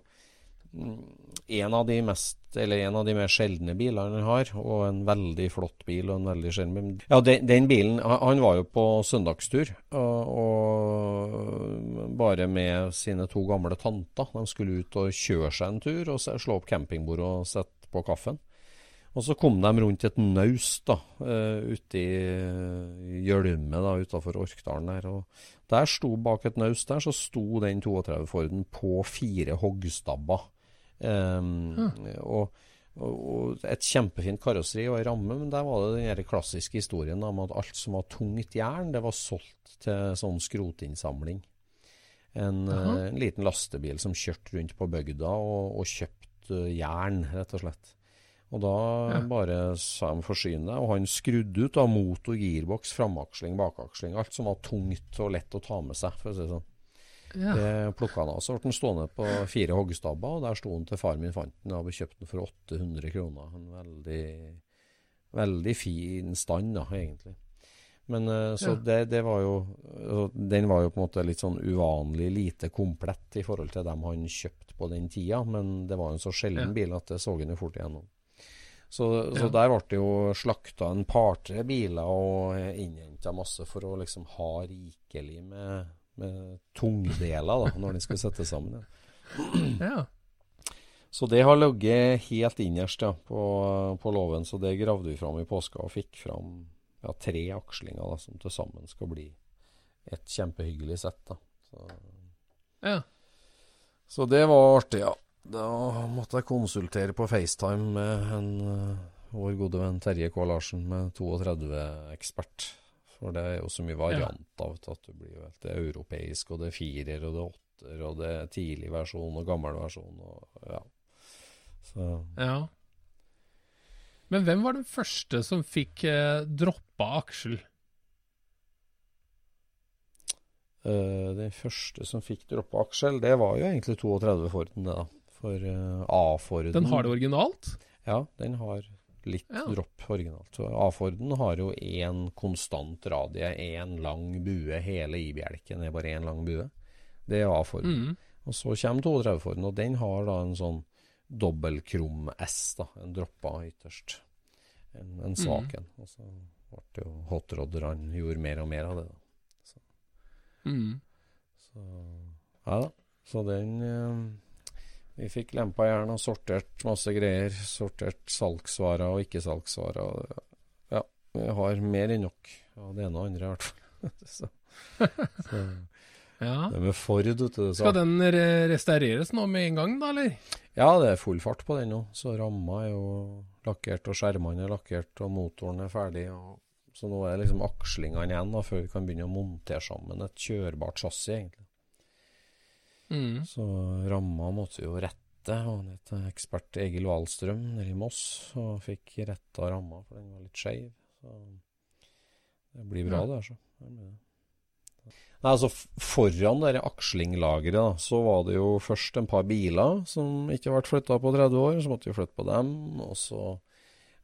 en av de mest Eller en av de mer sjeldne bilene han har, og en veldig flott bil. og en veldig sjelden bil. Ja, den, den bilen han, var jo på søndagstur, og, og bare med sine to gamle tanter. De skulle ut og kjøre seg en tur, og slå opp campingbordet og sette på kaffen. Og så kom de rundt et naust da, uh, ute i Gjølme utafor Orkdalen der. Og der sto bak et naust der, så sto den 32 Forden på fire hoggstabber. Um, og, og, og et kjempefint karosseri og ramme, men der var det den klassiske historien om at alt som var tungt jern, det var solgt til sånn skrotinnsamling. En, eh, en liten lastebil som kjørte rundt på bygda og, og kjøpte eh, jern, rett og slett. Og da Ja. bare sa de forsyne deg, og han skrudde ut da motor, girboks, framaksling, bakaksling, alt som var tungt og lett å ta med seg, for å si det sånn. Ja. Det plukka han av. Så ble den stående på fire hoggstabber, og der sto den til far min fant den. Hadde kjøpt den for 800 kroner. En veldig, veldig fin stand, da, egentlig. Men eh, så Ja. det, det var jo Den var jo på en måte litt sånn uvanlig lite komplett i forhold til dem han kjøpte på den tida, men det var en så sjelden Ja. bil at det så han jo fort igjennom. Så, så Ja. der ble det jo slakta en par-tre biler og innhenta masse for å liksom ha rikelig med, med tungdeler da, når de skal settes sammen. Ja. ja. Så det har ligget helt innerst ja, på, på låven, så det gravde vi fram i påska og fikk fram ja, tre akslinger da, som til sammen skal bli et kjempehyggelig sett. da. Så, ja. så det var artig, ja. Da måtte jeg konsultere på FaceTime med en, eh, vår gode venn Terje K. Larsen med 32-ekspert. For det er jo så mye variant av At du blir jo helt, Det er europeisk, og det er firer, og det er åtter, og det er tidlig versjon og gammel versjon. og ja. Så Ja. Men hvem var den første som fikk eh, droppa aksel? Uh, den første som fikk droppa aksel, det var jo egentlig 32 Forden, det da. For uh, A-Forden Den har det originalt? Ja, den har litt Ja. dropp originalt. Så A-Forden har jo én konstant radie, én lang bue. Hele I-bjelken er bare én lang bue. Det er A-Forden. Mm. Og så kommer 32-Forden, og den har da en sånn dobbeltkrum S, da. En droppa ytterst. En, en svak en. Og så ble det jo hotrodderne gjorde mer og mer av det, da. Mm. Så ja da. Så den eh, Vi fikk lempa jern og sortert masse greier. Sortert salgsvarer og ikke-salgsvarer. Ja, vi har mer enn nok av det ene og andre, i hvert fall. så, Ja. det med Ford, vet du. Skal den re restaureres nå med en gang, da, eller? Ja, det er full fart på den nå. Så ramma er jo lakkert, og skjermene er lakkert, og motoren er ferdig. Og, så nå er det liksom akslingene igjen, da, før vi kan begynne å montere sammen et kjørbart chassis, egentlig. Mm. Så ramma måtte jo rette. Og han het ekspert Egil Wahlstrøm nede i Moss og fikk retta ramma, for den var litt skeiv. Så det blir bra, Ja. det. her, så. det. Nei, altså Foran det akslinglageret da, så var det jo først en par biler som ikke ble flytta på 30 år. Så måtte vi flytte på dem. Og så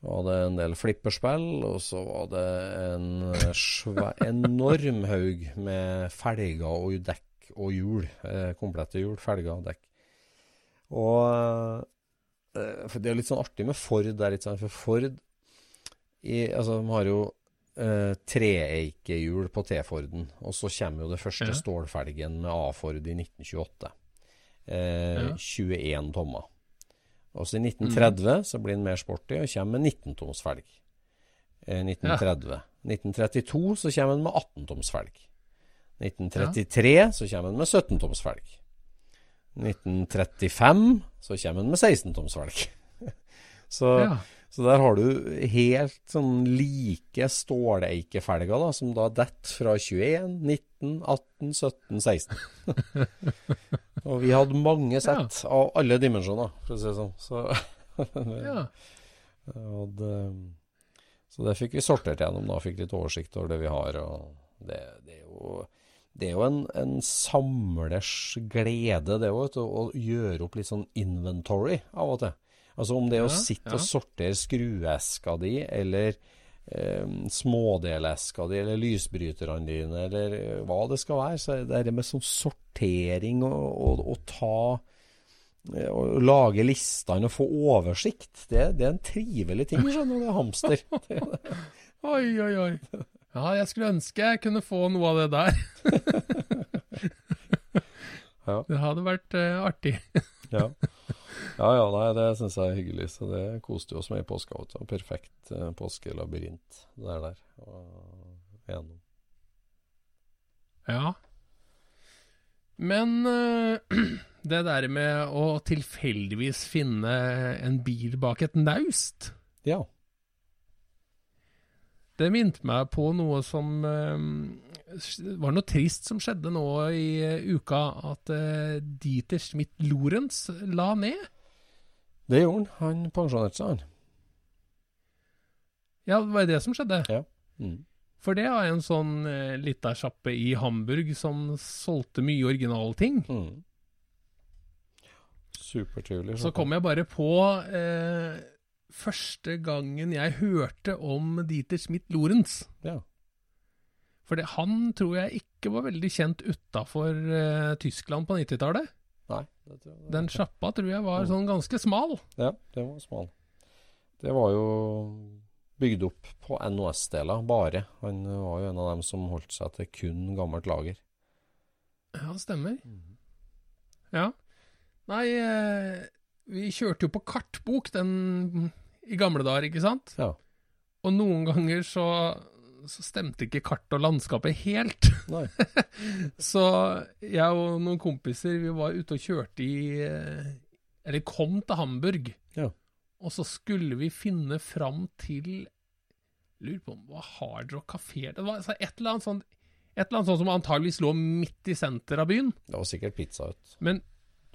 var det en del flipperspill. Og så var det en svær, enorm haug med felger og dekk og hjul. Eh, komplette hjul, felger og dekk. Og eh, Det er litt sånn artig med Ford der, sånn, for Ford i, altså, de har jo eh, treeikehjul på T-Forden. Og så kommer jo det første Ja. stålfelgen med A-Ford i 1928. Eh, Ja. 21 tommer. Og så i 1930 så blir den mer sporty og kommer med 19-toms felg. Eh, 1930. 1932 så kommer den med 18-toms felg. 1933 så kommer den med 17-toms felg. 1935 så kommer den med 16-toms felg. så, Ja. så der har du helt sånn like ståleikefelger da, som da detter fra 21, 19, 18, 17, 16. Og vi hadde mange sett av alle dimensjoner, for å si det sånn. Så, ja. og det, så det fikk vi sortert gjennom, da. Fikk litt oversikt over det vi har. Og det, det er jo, det er jo en, en samlers glede, det òg, å gjøre opp litt sånn inventory av og til. Altså om det er å sitte ja. og sortere skrueska di, eller eh, smådeleska di, eller lysbryterne dine, eller eh, hva det skal være. Så er det det med sånn sortering og, og, og ta eh, Å lage listene og få oversikt, det, det er en trivelig ting, skjønner du. Det er hamster. Oi, oi, oi. Ja, jeg skulle ønske jeg kunne få noe av det der. Ja. Det hadde vært uh, artig. Ja. ja, ja, nei, det syns jeg er hyggelig. Så det koste oss med i påska. Perfekt uh, påskelabyrint det er der. Og gjennom. Ja. Men uh, det der med å tilfeldigvis finne en bil bak et naust, Ja. Det minte meg på noe som eh, var noe trist som skjedde nå i eh, uka. At eh, Dieter Schmidt-Lorentz la ned. Det gjorde han. Han pensjonerte seg, han. Ja, det var det som skjedde. Mm. For det var en sånn eh, lita sjappe i Hamburg som solgte mye originalting. Mm. Supertrivelig. Så kom jeg bare på eh, første gangen jeg hørte om Dieter Schmidt-Lorentz. Ja. For det, han tror jeg ikke var veldig kjent utafor uh, Tyskland på 90-tallet. Nei, det tror jeg. Den sjappa tror jeg var sånn ganske smal. Ja, det var smal. Det var jo bygd opp på NOS-deler, bare. Han var jo en av dem som holdt seg til kun gammelt lager. Ja, stemmer. Ja. Nei, eh, vi kjørte jo på kartbok den i gamle dager, ikke sant? Ja. Og noen ganger så, så stemte ikke kart og landskapet helt. Nei. Så jeg og noen kompiser vi var ute og kjørte i, Eller kom til Hamburg. Ja. Og så skulle vi finne fram til Lurer på om det var Hard Rock kafé Det var altså, et eller annet sånt et eller annet sånt som antageligvis lå midt i senteret av byen. Det var sikkert Pizza Hut. Men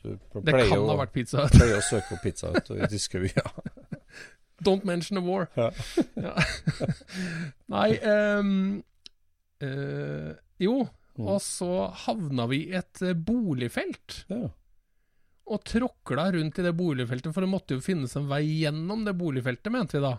Du det kan å, ha vært Pizza Hut. pleier å søke på Pizza Hut i Diskøya. Don't mention a war. Ja. Ja. Nei um, uh, Jo, Mm. og så havna vi i et eh, boligfelt. Ja. Og tråkla rundt i det boligfeltet, for det måtte jo finnes en vei gjennom det boligfeltet, mente vi da.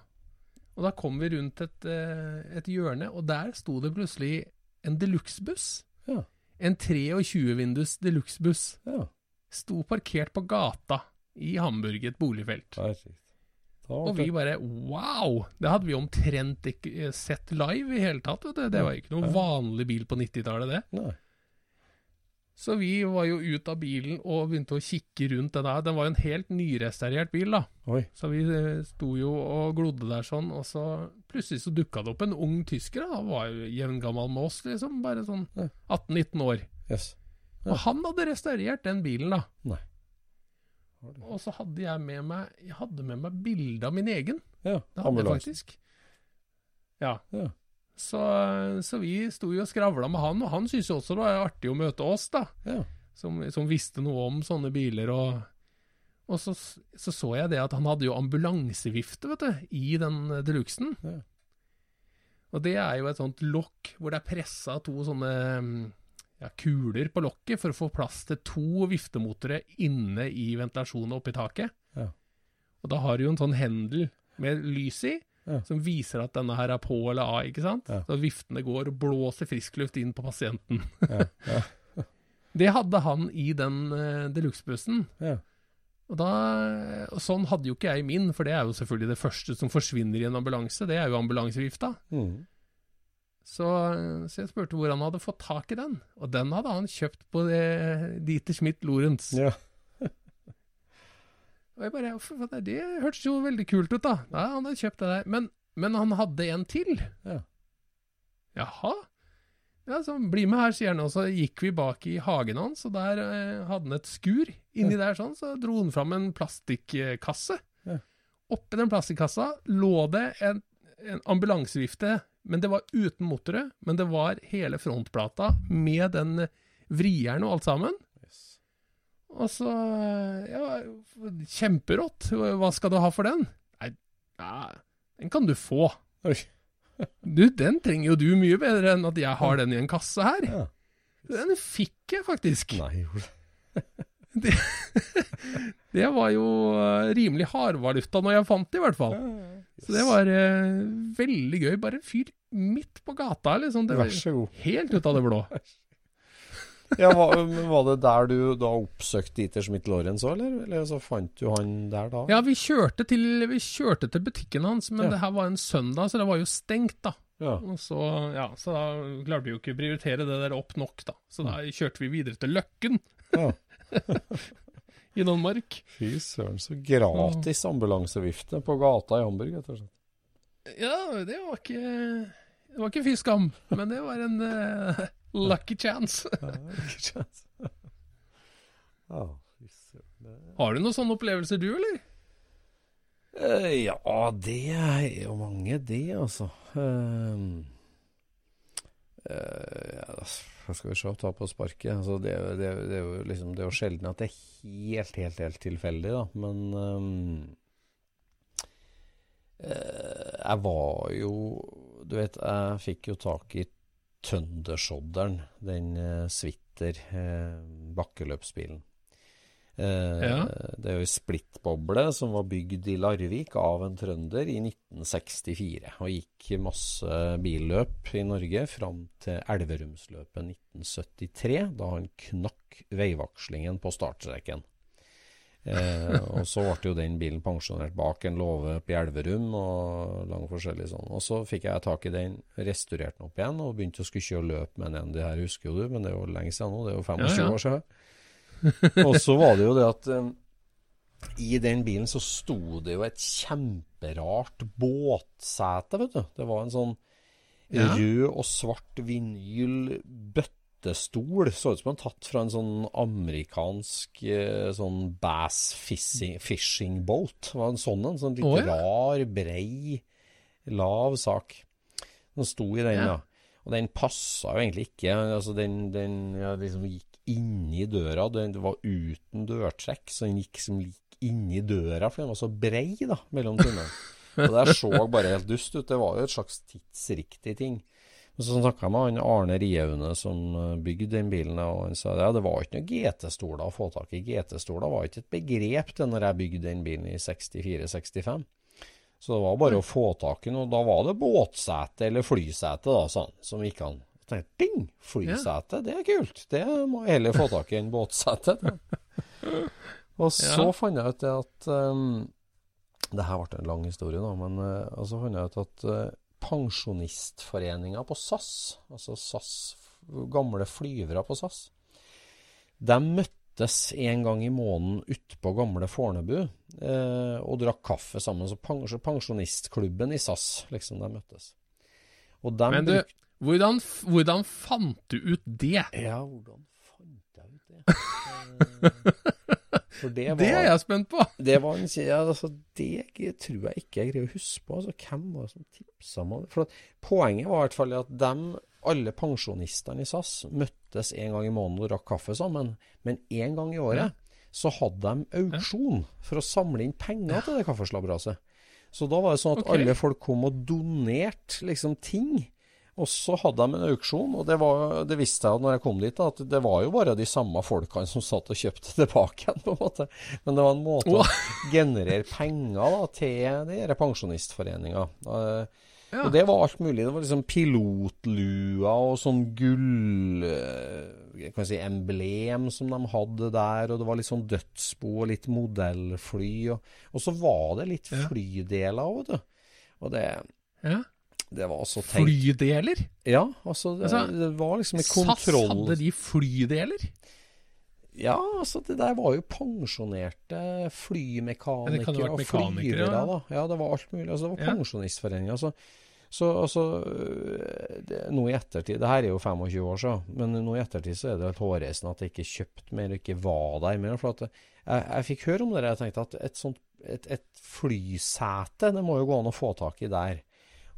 Og da kom vi rundt et, eh, et hjørne, og der sto det plutselig en deluxe-buss. Ja. En 23-vindus deluxe-buss. ja. Sto parkert på gata i Hamburg, et boligfelt. Perfekt. Og vi bare wow! Det hadde vi omtrent ikke eh, sett live i hele tatt. Vet du. Det var ikke noen vanlig bil på 90-tallet, det. Nei. Så vi var jo ut av bilen og begynte å kikke rundt den der. Den var jo en helt nyrestaurert bil, da. Oi. Så vi eh, sto jo og glodde der sånn, og så plutselig så dukka det opp en ung tysker. da. Han var jo jevngammel med oss, liksom. Bare sånn 18-19 år. Yes. Og han hadde restaurert den bilen, da. Nei. Og så hadde jeg med meg Jeg hadde med meg bilde av min egen. Ja. Det hadde jeg faktisk. Ja. Ja. Så, så vi sto jo og skravla med han, og han syntes jo også det var artig å møte oss, da. Ja. Som, som visste noe om sånne biler. Og, og så, så så jeg det at han hadde jo ambulansevifte, vet du, i den deluxen. Ja. Og det er jo et sånt lokk hvor det er pressa to sånne mm, ja, kuler på lokket for å få plass til to viftemotore inne i ventilasjonen oppi taket. Ja. Og da har du jo en sånn hendel med lys i, Ja. som viser at denne her er på eller av, ikke sant? Så viftene går og blåser friskluft inn på pasienten. Ja. Ja. Det hadde han i den uh, deluxe-bussen. Ja. Og, da, og sånn hadde jo ikke jeg min, for det er jo selvfølgelig det første som forsvinner i en ambulanse. Det er jo ambulansevifta. Mm. Så, så jeg spurte hvor han hadde fått tak i den. Og den hadde han kjøpt på det, Dieter Schmidt Lorentz. ja. Og jeg bare det, Det hørtes jo veldig kult ut, da. Ja, han hadde kjøpt det der. Men, men han hadde en til. Ja. Jaha. Ja, så bli med her, sier han. Og så gikk vi bak i hagen hans, og der eh, hadde han et skur. Inni der sånn, så dro han fram en plastikkasse. Ja. Oppi den plastikkassa lå det en, en ambulansevifte, men det var uten motoret. Men det var hele frontplata med den vrieren og alt sammen. Yes. Og så Ja, kjemperått. Hva skal du ha for den? Nei, ja, den kan du få. Oi. Du, den trenger jo du mye bedre enn at jeg har den i en kasse her. Ja. Den fikk jeg faktisk. Nei, det. Det var jo eh, rimelig hardvaluta når jeg fant det, i hvert fall. Så det var eh, veldig gøy. Bare en fyr midt på gata, liksom. Det Vær så god. helt ut av det blå. Ja, var, var det der du da oppsøkte Dieter Schmidt-Lorentz òg, eller? Eller så fant du han der da? Ja, vi kjørte til, vi kjørte til butikken hans, men Ja. det her var en søndag, så det var jo stengt, da. Ja. Og så, ja, så da klarte vi jo ikke å prioritere det der opp nok, da. Så da kjørte vi videre til Løkken ja. i Danmark. Fy søren, så gratis ambulansevifte på gata i Hamburg, rett og slett. Ja, det var ikke Det var ikke fy skam, men det var en uh, lucky chance. Ja, lucky chance. Det- Har du noen sånne opplevelser, du, eller? Eh, ja, det er jo mange, det, altså. Ehm, ja, hva skal vi se, ta på sparket. Altså, det, det, det er jo liksom Det er jo sjelden at det er helt, helt, helt tilfeldig, da. Men um, jeg var jo Du vet, jeg fikk jo tak i Tøndersodderen, den uh, Switter uh, bakkeløpsbilen. Eh, Ja. Det er jo ei splittboble som var bygd i Larvik av en trønder i 1964. Og gikk masse billøp i Norge fram til Elverumsløpet 1973, da han knakk veivakslingen på startstreken. Eh, og så ble jo den bilen pensjonert bak en låve oppe i Elverum og lang forskjellig sånn. Og så fikk jeg tak i den, restaurerte den opp igjen og begynte å skulle kjøre løp med den. Det her husker jo du, men det er jo lenge siden nå. Det er jo 25 Ja, ja. år siden. Og så var det jo det at um, i den bilen så sto det jo et kjemperart båtsete, vet du. Det var en sånn Ja. rød og svart vinyl bøttestol. Så ut som den tatt fra en sånn amerikansk eh, sånn bass fishing, fishing boat. Det var en sånn en. Sånn litt oh, ja. rar, brei, lav sak. Den sto i den, Ja. ja. Og den passa jo egentlig ikke. Altså, den, den ja, liksom gikk inni døra. Den var uten dørtrekk, så den gikk som lik inni døra, for den var så brei da, mellom trinnene. Og det så bare helt dust ut. Det var jo et slags tidsriktig ting. Men så snakka jeg med han Arne Rieune som eh, bygde den bilen, og han sa ja, det var ikke noen GT-stoler å få tak i. GT-stoler var ikke et begrep det når jeg bygde den bilen i 64-65. Så det var bare å få tak i noe. Da var det båtsete eller flysete, da, sa han, som gikk an. Tenkte, ding! Flysete, det er kult. Det må jeg heller få tak i enn båtsete. Og så Ja. fant jeg ut det at um, Det her ble en lang historie, da, men uh, så fant jeg ut at uh, Pensjonistforeninga på SAS, altså SAS, gamle flyvere på SAS, de møttes en gang i måneden utpå gamle Fornebu uh, og drakk kaffe sammen. Så pensjonistklubben i SAS, liksom, de møttes. Og de Men du, bruk- hvordan, hvordan fant du ut det? Ja, hvordan fant jeg ut det? For det var Det er jeg spent på. Det var en, ja, altså, det tror jeg ikke jeg greier å huske på. Altså, hvem var det som tipsa meg om det? For at Poenget var i hvert fall at dem, alle pensjonistene i SAS møttes en gang i måneden og drakk kaffe sammen. Men en gang i året så hadde de auksjon for å samle inn penger til det kaffeslabberaset. Så da var det sånn at okay. alle folk kom og donerte liksom ting. Og så hadde de en auksjon, og det, var, det visste jeg når jeg kom dit, at det var jo bare de samme folkene som satt og kjøpte tilbake igjen, på en måte. Men det var en måte å generere penger da, til denne pensjonistforeninga. Eh, Ja. Og det var alt mulig. Det var liksom pilotlua og sånn gull eh, kan si emblem som de hadde der, og det var litt sånn dødsbo og litt modellfly. Og, og så var det litt flydeler òg, vet du. Og det, Ja. Det var så tenkt Flydeler? Ja, altså det, Altså, det var liksom en SAS hadde de flydeler? Ja, altså det der var jo pensjonerte flymekanikere og flyvere, ja. da. Ja, det var alt mulig. Altså, det var Ja. pensjonistforeninger. Altså, så altså øh, det, Nå i ettertid Det her er jo 25 år siden, men nå i ettertid så er det helt hårreisende at jeg ikke kjøpte mer og ikke var der mer. For at jeg, jeg fikk høre om det, jeg tenkte at et sånt et, et flysete, det må jo gå an å få tak i der.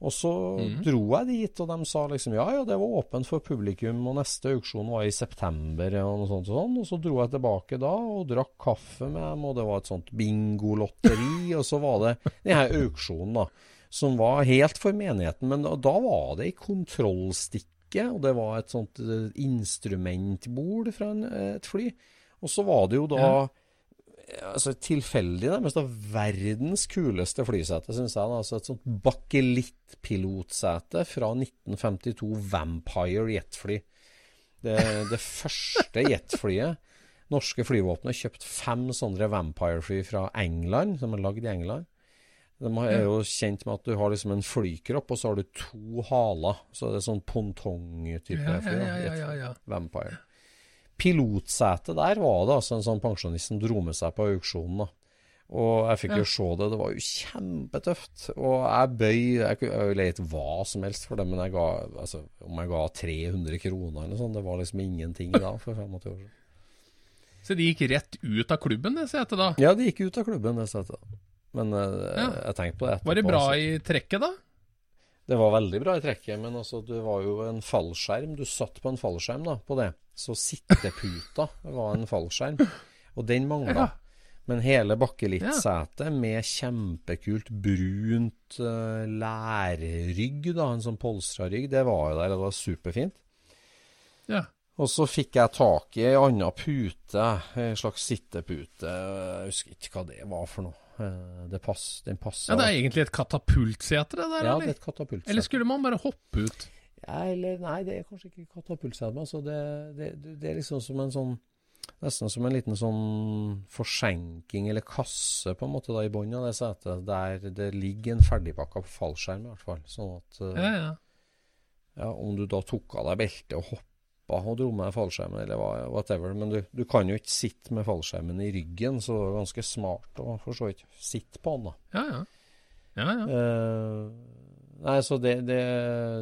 Og så mm. dro jeg dit, og de sa liksom ja, ja, det var åpent for publikum, og neste auksjon var i september, og noe sånt og sånn. Og så dro jeg tilbake da og drakk kaffe med dem, og det var et sånt bingolotteri, og så var det den her auksjonen, da, som var helt for menigheten, men da, da var det ei kontrollstikke, og det var et sånt eh, instrumentbord fra en, eh, et fly. Og så var det jo da Ja. Altså tilfeldig, da verdens kuleste flysete, syns jeg. altså Et sånt bakelittpilotsete fra 1952 Vampire jetfly. Det, det første jetflyet. Norske flyvåpenet kjøpt fem sånne Vampire-fly fra England, som er lagd i England. De er jo kjent med at du har liksom en flykropp, og så har du to haler. Så det er sånn ja, ja, ja, ja, ja. Vampire. Pilotsetet der var det altså en sånn pensjonist som dro med seg på auksjonen. da. Og jeg fikk Ja. jo se det. Det var jo kjempetøft. Og jeg bøy Jeg kunne jeg ville hva som helst for det, men jeg ga altså, om jeg ga 300 kroner eller noe sånt, det var liksom ingenting da for 85 år siden. Så de gikk rett ut av klubben, det setet da? Ja, de gikk ut av klubben, det setet. Men eh, Ja. jeg tenkte på det etterpå. Var det bra altså. i trekket, da? Det var veldig bra i trekket, men altså, det var jo en fallskjerm. Du satt på en fallskjerm da, på det. Så sitteputa var en fallskjerm, og den mangla. Men hele bakkelittsetet med kjempekult brunt uh, lærrygg, da, en sånn polstra rygg, det var jo der. Det var superfint. Ja. Og så fikk jeg tak i ei anna pute, en slags sittepute. Jeg husker ikke hva det var for noe. Eh, Det pass, den passa ja, det er egentlig et katapultsete, det der, Ja, det er et katapultsete. Eller skulle man bare hoppe ut? Ja, eller nei, det er kanskje ikke katapultsete. Altså det, det, det, det er liksom som en sånn Nesten som en liten sånn forsenking eller kasse på en måte da i bunnen av det setet, der det ligger en ferdigpakka fallskjerm i hvert fall. Sånn at eh, Ja, ja. ja, om du da tok av deg beltet og hoppa og dro med fallskjermen eller whatever, men du, du kan jo ikke sitte med fallskjermen i ryggen, så det er ganske smart å for så vidt sitte på den, da. Ja, ja. ja, ja. Eh, Nei, så det, det,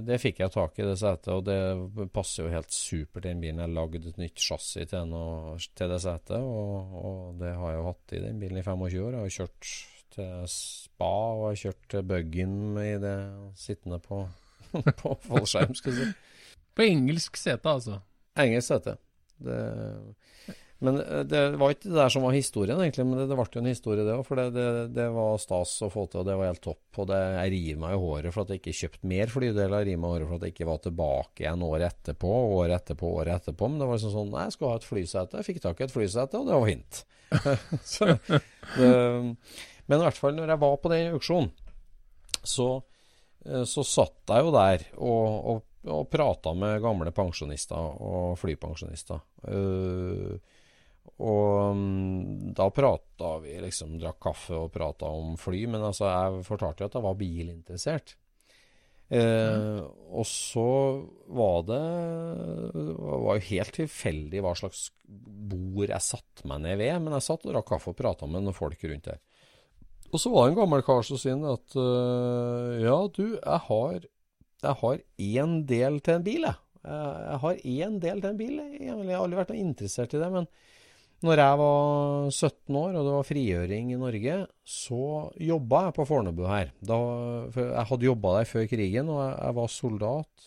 det, fikk jeg tak i, det setet. Og det passer jo helt supert i den bilen. Jeg lagde et nytt chassis til, noe, til det setet, og, og, det har jeg jo hatt i den bilen i 25 år. Jeg har kjørt til spa, og jeg har kjørt til buggen i det sittende på, på fallskjerm, skal vi si. På engelsk sete, altså? Engelsk sete. Det men eh, det var ikke det der som var historien, egentlig. Men det, det ble jo en historie, det òg. For det, det, det, var stas å få til, og det var helt topp. Og jeg river meg i håret for at jeg ikke kjøpte mer flydeler. Jeg river meg i håret for at jeg ikke var tilbake igjen året etterpå, året etterpå, året etterpå. Men det var liksom sånn Nei, jeg skulle ha et flysete. Jeg fikk tak i et flysete, og det var fint. så, men i hvert fall, når jeg var på den auksjonen, så, eh, så satt jeg jo der og, og, og prata med gamle pensjonister og flypensjonister. Uh, og um, da prata vi liksom, drakk kaffe og prata om fly, men altså jeg fortalte jo at jeg var bilinteressert. Eh, mm. Og så var det var jo helt tilfeldig hva slags bord jeg satte meg ned ved, men jeg satt og drakk kaffe og prata med noen folk rundt der. Og så var det en gammel kar som sier at uh, ja, du, jeg har jeg har én del til en bil, jeg. Jeg har én del til en bil. Jeg har aldri vært noe interessert i det, men når jeg var 17 år og det var frigjøring i Norge, så jobba jeg på Fornebu her. Da, jeg hadde jobba der før krigen, og jeg, jeg, var soldat.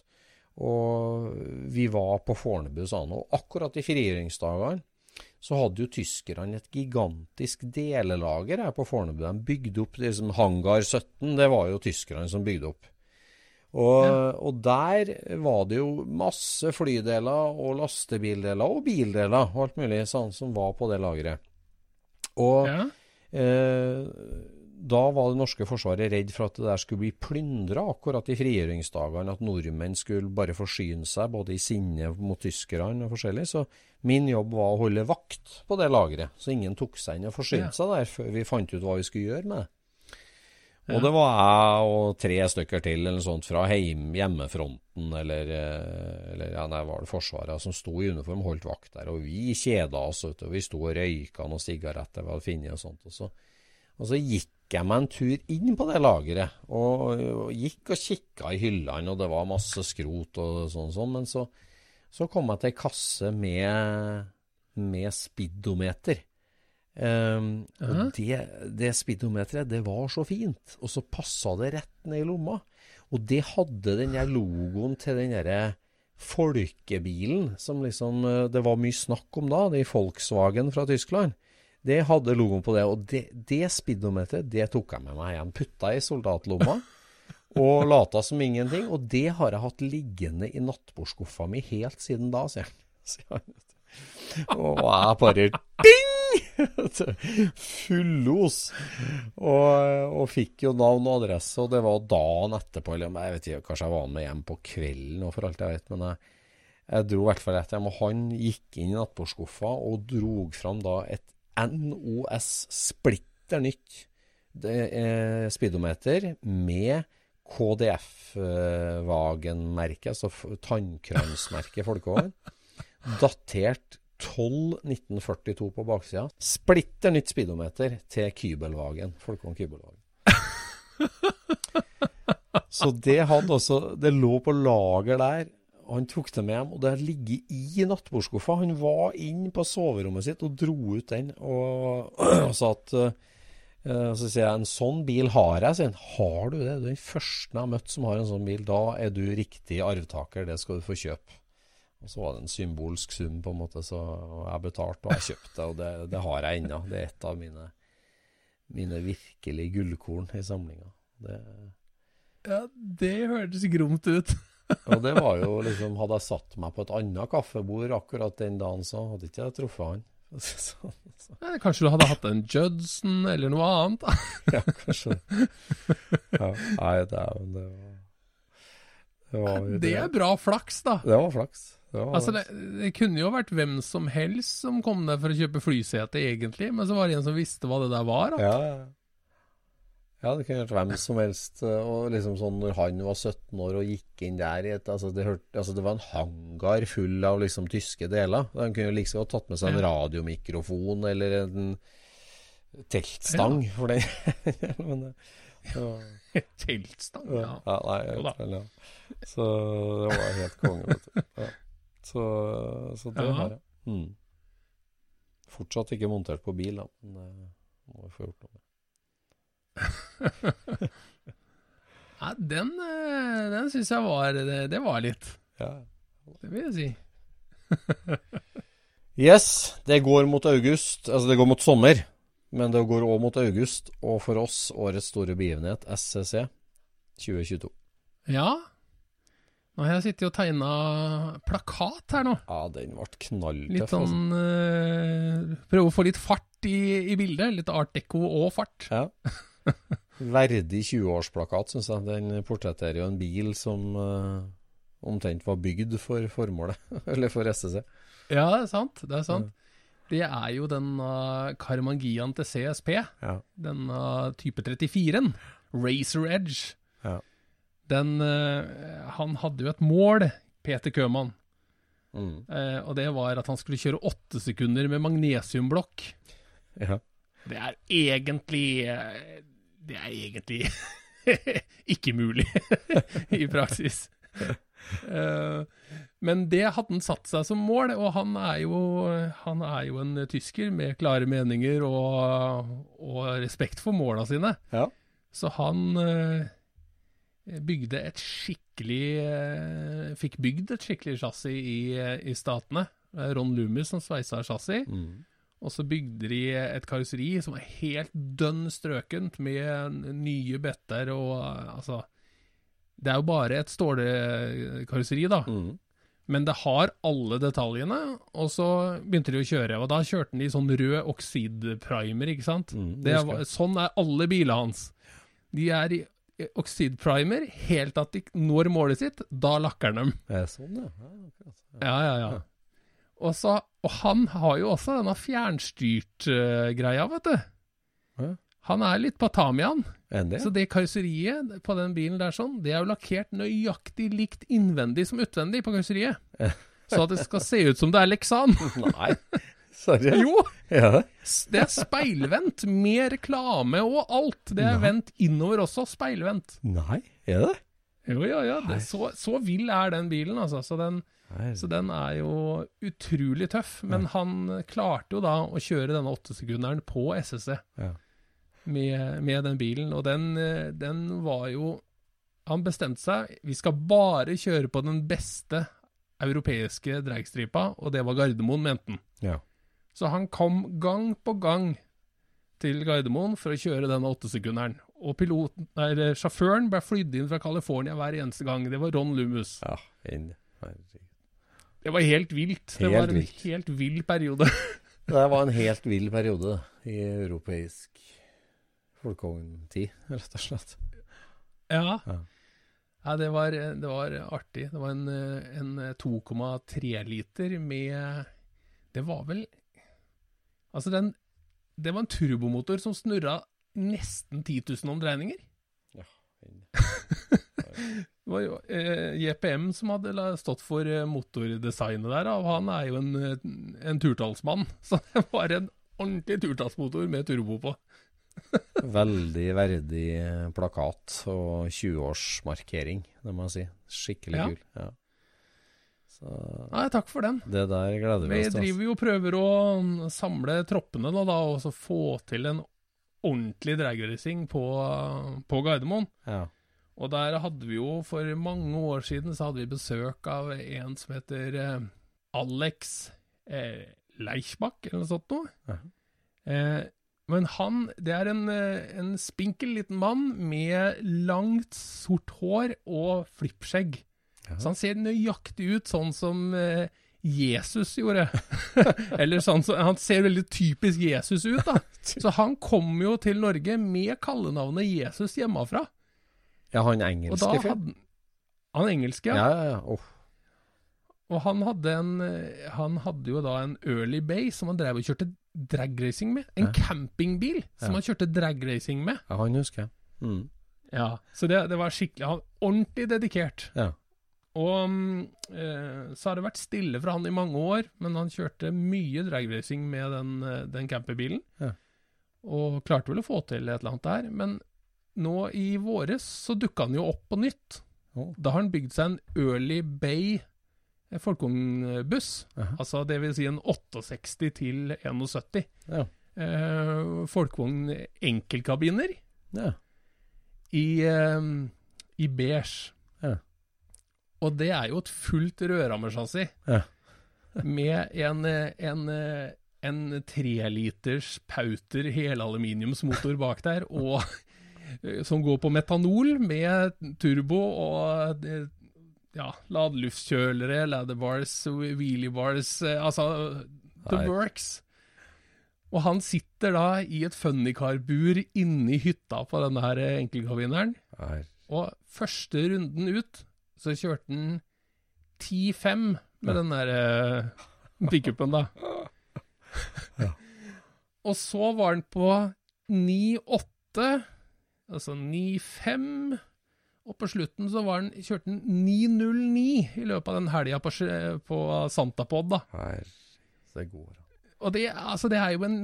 Og vi var på Fornebu, sa han. Og akkurat i frigjøringsdagene så hadde jo tyskerne et gigantisk delelager her på Fornebu. De bygde opp liksom, Hangar 17, det var jo tyskerne som bygde opp. Og, ja. og, der var det jo masse flydeler og lastebildeler og bildeler og alt mulig sånn som var på det lageret. Og ja. eh, da var det norske forsvaret redd for at det der skulle bli plyndra akkurat i frigjøringsdagene. At nordmenn skulle bare forsyne seg både i sinne mot tyskerne og forskjellig. Så min jobb var å holde vakt på det lageret, så ingen tok seg inn og forsynte ja. seg der før vi fant ut hva vi skulle gjøre med det. Og det var jeg og tre stykker til eller sånt fra heim, hjemmefronten eller, eh, eller ja, nei, var det Forsvaret som sto i uniform og holdt vakt der. Og vi kjeda oss, og vi sto og røyka noen sigaretter vi hadde funnet og sånt. Og så, og så, gikk jeg meg en tur inn på det lageret, og, og gikk og kikka i hyllene, og det var masse skrot og sånn, sånn. Men så, så kom jeg til ei kasse med, med speedometer. Um, og det, det speedometeret, det var så fint. Og så passa det rett ned i lomma. Og det hadde den der logoen til den derre folkebilen som liksom eh, det var mye snakk om da, det i Volkswagen fra Tyskland. Det hadde logoen på det. Og det, det speedometeret, det tok jeg med meg igjen. Putta i soldatlomma. og lata som ingenting. Og det har jeg hatt liggende i nattbordskuffa mi helt siden da, sier han. Og jeg bare ding! Fullos. Og, og, fikk jo navn og adresse, og det var dagen etterpå. Eller jeg vet ikke, kanskje jeg var med hjem på kvelden, for alt jeg vet. Men jeg, jeg dro i hvert fall etter hjem, og han gikk inn i nattbordskuffa og dro fram da et NOS splitter nytt speedometer med KDF-vagenmerket altså tannkransmerket folkevogn, datert 12.1942 på baksida. Splitter nytt speedometer til Kybelvagen. Folkevogn Kybelvagen. Så det hadde også Det lå på lager der. Han tok det med hjem, og det har ligget i nattbordskuffa. Han var inn på soverommet sitt og dro ut den og, og sa at uh, Så sier jeg en sånn bil har jeg. Sier han. Har du det? Du er den første jeg har møtt som har en sånn bil. Da er du riktig arvtaker. Det skal du få kjøpe. Og så var det en symbolsk sum, på en måte, så jeg betalte og jeg kjøpte, og det, det har jeg ennå. Det er et av mine, mine virkelig gullkorn i samlinga. Det, ja, det hørtes gromt ut. og det var jo liksom Hadde jeg satt meg på et annet kaffebord akkurat den dagen, så hadde ikke jeg truffet han. Så, så. Nei, kanskje du hadde hatt en Judson eller noe annet? ja, kanskje. Ja, nei, det, det var det, var, det, det er bra flaks, da. Det var flaks. Ja, altså det, det, kunne jo vært hvem som helst som kom der for å kjøpe flysete, egentlig, men så var det en som visste hva det der var. Ja, ja, det kunne vært hvem som helst. Eh, og liksom sånn når han var 17 år og gikk inn der et, altså, det, hørte, altså det, var en hangar full av liksom tyske deler. Han kunne liksom godt tatt med seg en radiomikrofon eller en teltstang. Ja. For det men, Ja. Teltstang, Ja. ja. nei, jeg Jo da. Så det var helt konge, vet du. Ja. Så, så det Ja. har jeg. Mm. Fortsatt ikke montert på bil, da. Men det må vi få gjort noe med. Nei, den, eh, den syns jeg var det, det var litt. Ja. Det vil jeg si. Yes, det går mot august. Altså, det går mot sommer. Men det går òg mot august. Og for oss, årets store begivenhet, SCC 2022. Ja. Nå har jeg sittet og tegna plakat her nå. Ja, den ble knalltøff. Litt altså. sånn eh, Prøve å få litt fart i, i bildet. Litt art deco og fart. Ja. Verdig 20-årsplakat, syns jeg. Den portretterer jo en bil som eh, omtrent var bygd for formålet. Eller for SSC. Ja, det er sant. Det er sant. Det er jo den uh, Karmangian til CSP. Ja. Den uh, type 34-en. Racer Edge. Ja. Den eh, Han hadde jo et mål, Peter Køhmann. Mm. Eh, og det var at han skulle kjøre åtte sekunder med magnesiumblokk. ja. Det er egentlig eh, Det er egentlig ikke mulig i praksis. Men det hadde han satt seg som mål, og han er jo, han er jo en tysker med klare meninger og, og respekt for måla sine. Ja. Så han bygde et skikkelig eh, Fikk bygd et skikkelig chassis i, i Statene. Ron Loomis som sveisa chassis. Mm. Og så bygde de et karosseri som er helt dønn strøkent, med nye better og eh, altså Det er jo bare et stålkarosseri, da. Mm. Men det har alle detaljene. Og så begynte de å kjøre, og da kjørte de sånn rød oksidprimer, ikke sant. Mm, det sånn er alle bilene hans. De er i oksidprimer helt at de når målet sitt. Da lakker den dem. Det er sånn, ja. ja, ja. Ja. Og, så, og han har jo også denne fjernstyrt-greia, vet du. Han er litt på Tamian. Så det karosseriet på den bilen der sånn, det er jo lakkert nøyaktig likt innvendig som utvendig på karosseriet. Så at det skal se ut som det er Lexan. Nei. Sorry. Jo! Ja. Det er speilvendt med reklame og alt. Det er Nei. vendt innover også, speilvendt. Nei, er det? Jo, ja, ja. Det, så, så vill er den bilen, altså. Så den, Så den er jo utrolig tøff. Men han klarte jo da å kjøre denne åttesekunderen på SSC Ja. med, med den bilen, og den, den var jo Han bestemte seg Vi skal bare kjøre på den beste europeiske dragstripa, og det var Gardermoen, mente han. Ja. Så han kom gang på gang til Gardermoen for å kjøre denne åttesekunderen. Og piloten, nei, sjåføren ble flydd inn fra California hver eneste gang. Det var Ron Loomis. ja. Det var helt vilt. Det Helt var en vilt. helt vill periode. Det var en helt vill periode i europeisk folkevogntid, rett og slett. ja. Ja. ja det, var, det var artig. Det var en, en 2,3 liter med Det var vel Altså, den Det var en turbomotor som snurra nesten 10 000 omdreininger. Ja, Det var jo eh, JPM som hadde stått for eh, motordesignet der, og han er jo en, eh, en turtallsmann. Så det var en ordentlig turtallsmotor med turbo på. Veldig verdig plakat og 20-årsmarkering, det må jeg si. Skikkelig Ja. kul. Ja. Så Nei, takk for den. det der gleder vi Vi oss til. Vi driver jo og prøver å samle troppene da, da, og så få til en ordentlig dragracing på, på Gardermoen. Ja. Og der hadde vi jo, for mange år siden, så hadde vi besøk av en som heter eh, Alex eh, Leichbach, eller noe sånt noe. Ja. Eh, men han, det er en, eh, en spinkel liten mann med langt, sort hår og flippskjegg. Ja. Så han ser nøyaktig ut sånn som eh, Jesus gjorde. Eller sånn som, Han ser veldig typisk Jesus ut, da. Så han kom jo til Norge med kallenavnet Jesus hjemmefra. ja, han engelske fyren? han engelske, ja. Ja, ja, ja. Oh. Og han hadde, en, han hadde jo da en Early Bay som han drev og kjørte dragracing med. En Ja. campingbil som Ja. han kjørte dragracing med. ja, han husker jeg. Mm. Ja, Så det, det var skikkelig han, Ordentlig dedikert. Ja. Og eh, så har det vært stille fra han i mange år, men han kjørte mye dragracing med den, eh, den camperbilen. Ja. Og klarte vel å få til et eller annet der. Men nå i våres så dukka han jo opp på nytt. Oh. Da har han bygd seg en Early Bay eh, folkevognbuss. Altså det vil si en 68 til 71. Ja. Eh, folkevogn enkeltkabiner ja. i, eh, i beige. Og det er jo et fullt rødrammersjassi Ja. med en, en, en treliters Pauter helaluminiumsmotor bak der, og eh, som går på metanol med turbo og eh, ja, ladeluftkjølere, ladder bars, wheelie bars, eh, altså the Nei. works. Og han sitter da i et funnycar-bur inni hytta på denne eh, Og første runden ut, så kjørte han 10-5 med den der uh, pickupen, da. Og så var han på 9-8, altså 9-5. Og på slutten så var han, kjørte han 9-0-9 i løpet av den helga på, på Santapod, da. Her. Så det går. Og det, altså, det er jo en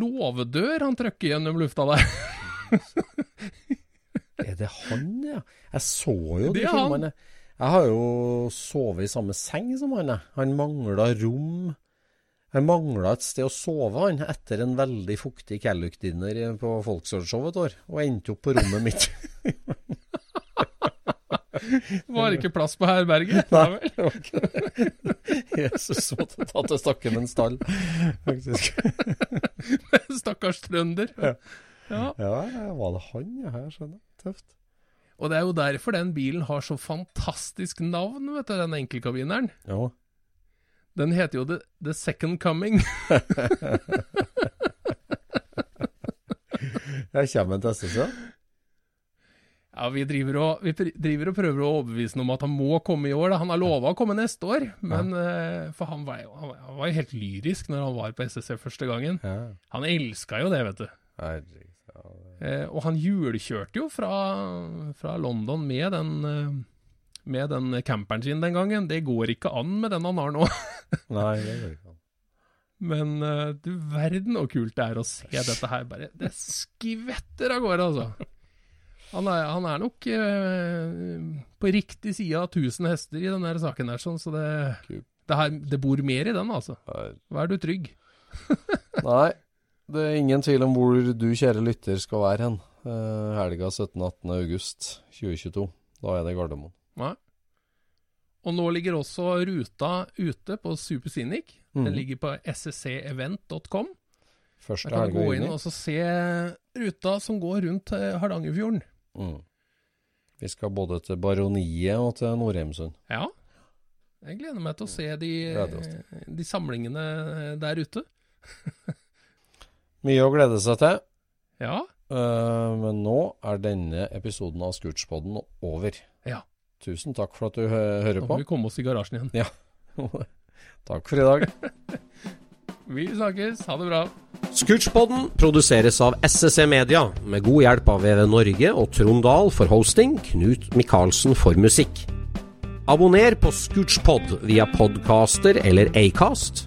låvedør han trøkker gjennom lufta der. Er det han, ja? Jeg så jo de Det filmene. Jeg har jo sovet i samme seng som han. Han mangla rom. Han mangla et sted å sove, han, etter en veldig fuktig Calluck-dinner på Folksårdshow et år. Og endte opp på rommet mitt. Var ikke plass på herberget. Nei, det var ikke det. Jesus måtte ta til stakke med en stall, faktisk. Stakkars trønder. Ja. Ja. Ja, var det han? Jeg skjønner. Tøft. Og det er jo derfor den bilen har så fantastisk navn, vet du, den enkeltkabineren. Ja. Den heter jo The, The Second Coming. Jeg kommer til SSC. Ja, vi driver, og, vi driver og prøver å overbevise ham om at han må komme i år. Da. Han har lova å komme neste år, men eh, For han var, jo, han var- jo helt lyrisk når han var på SSC første gangen. Ja. Han elska jo det, vet du. Herregud. Eh, og han hjulkjørte jo fra, fra London med den, eh, med den camperen sin den gangen. Det går ikke an med den han har nå. Nei, det går ikke an. Men eh, du verden så kult det er å se dette her. Bare, det skvetter av gårde, altså. Han er, han er nok eh, på riktig side av 1000 hester i denne saken her, sånn, så det, det, her, det bor mer i den, altså. Vær du trygg. Nei, det er ingen tvil om hvor du, kjære lytter, skal være hen. Uh, helga 17.18. august 2022. Da er det Gardermoen. Nei. Og nå ligger også ruta ute på Superscenic. Den Mhm. ligger på scevent.com. Første Der kan du gå inn og se ruta som går rundt eh, Hardangerfjorden. Mm. Vi skal både til Baroniet og til Nordheimsund. Ja. Jeg gleder meg til å se de, de samlingene der ute. Mye å glede seg til. Ja. Uh, men nå er denne episoden av Scootspodden over. Ja. Tusen takk for at du hø hører Nå på. må vi komme oss i garasjen igjen. Ja. takk for i dag. Vi snakkes. Ha det bra. Scootspodden produseres av SSE Media, med god hjelp av VV Norge og Trond Dahl for hosting, Knut Micaelsen for musikk. Abonner på Scootspod via podcaster eller Acast,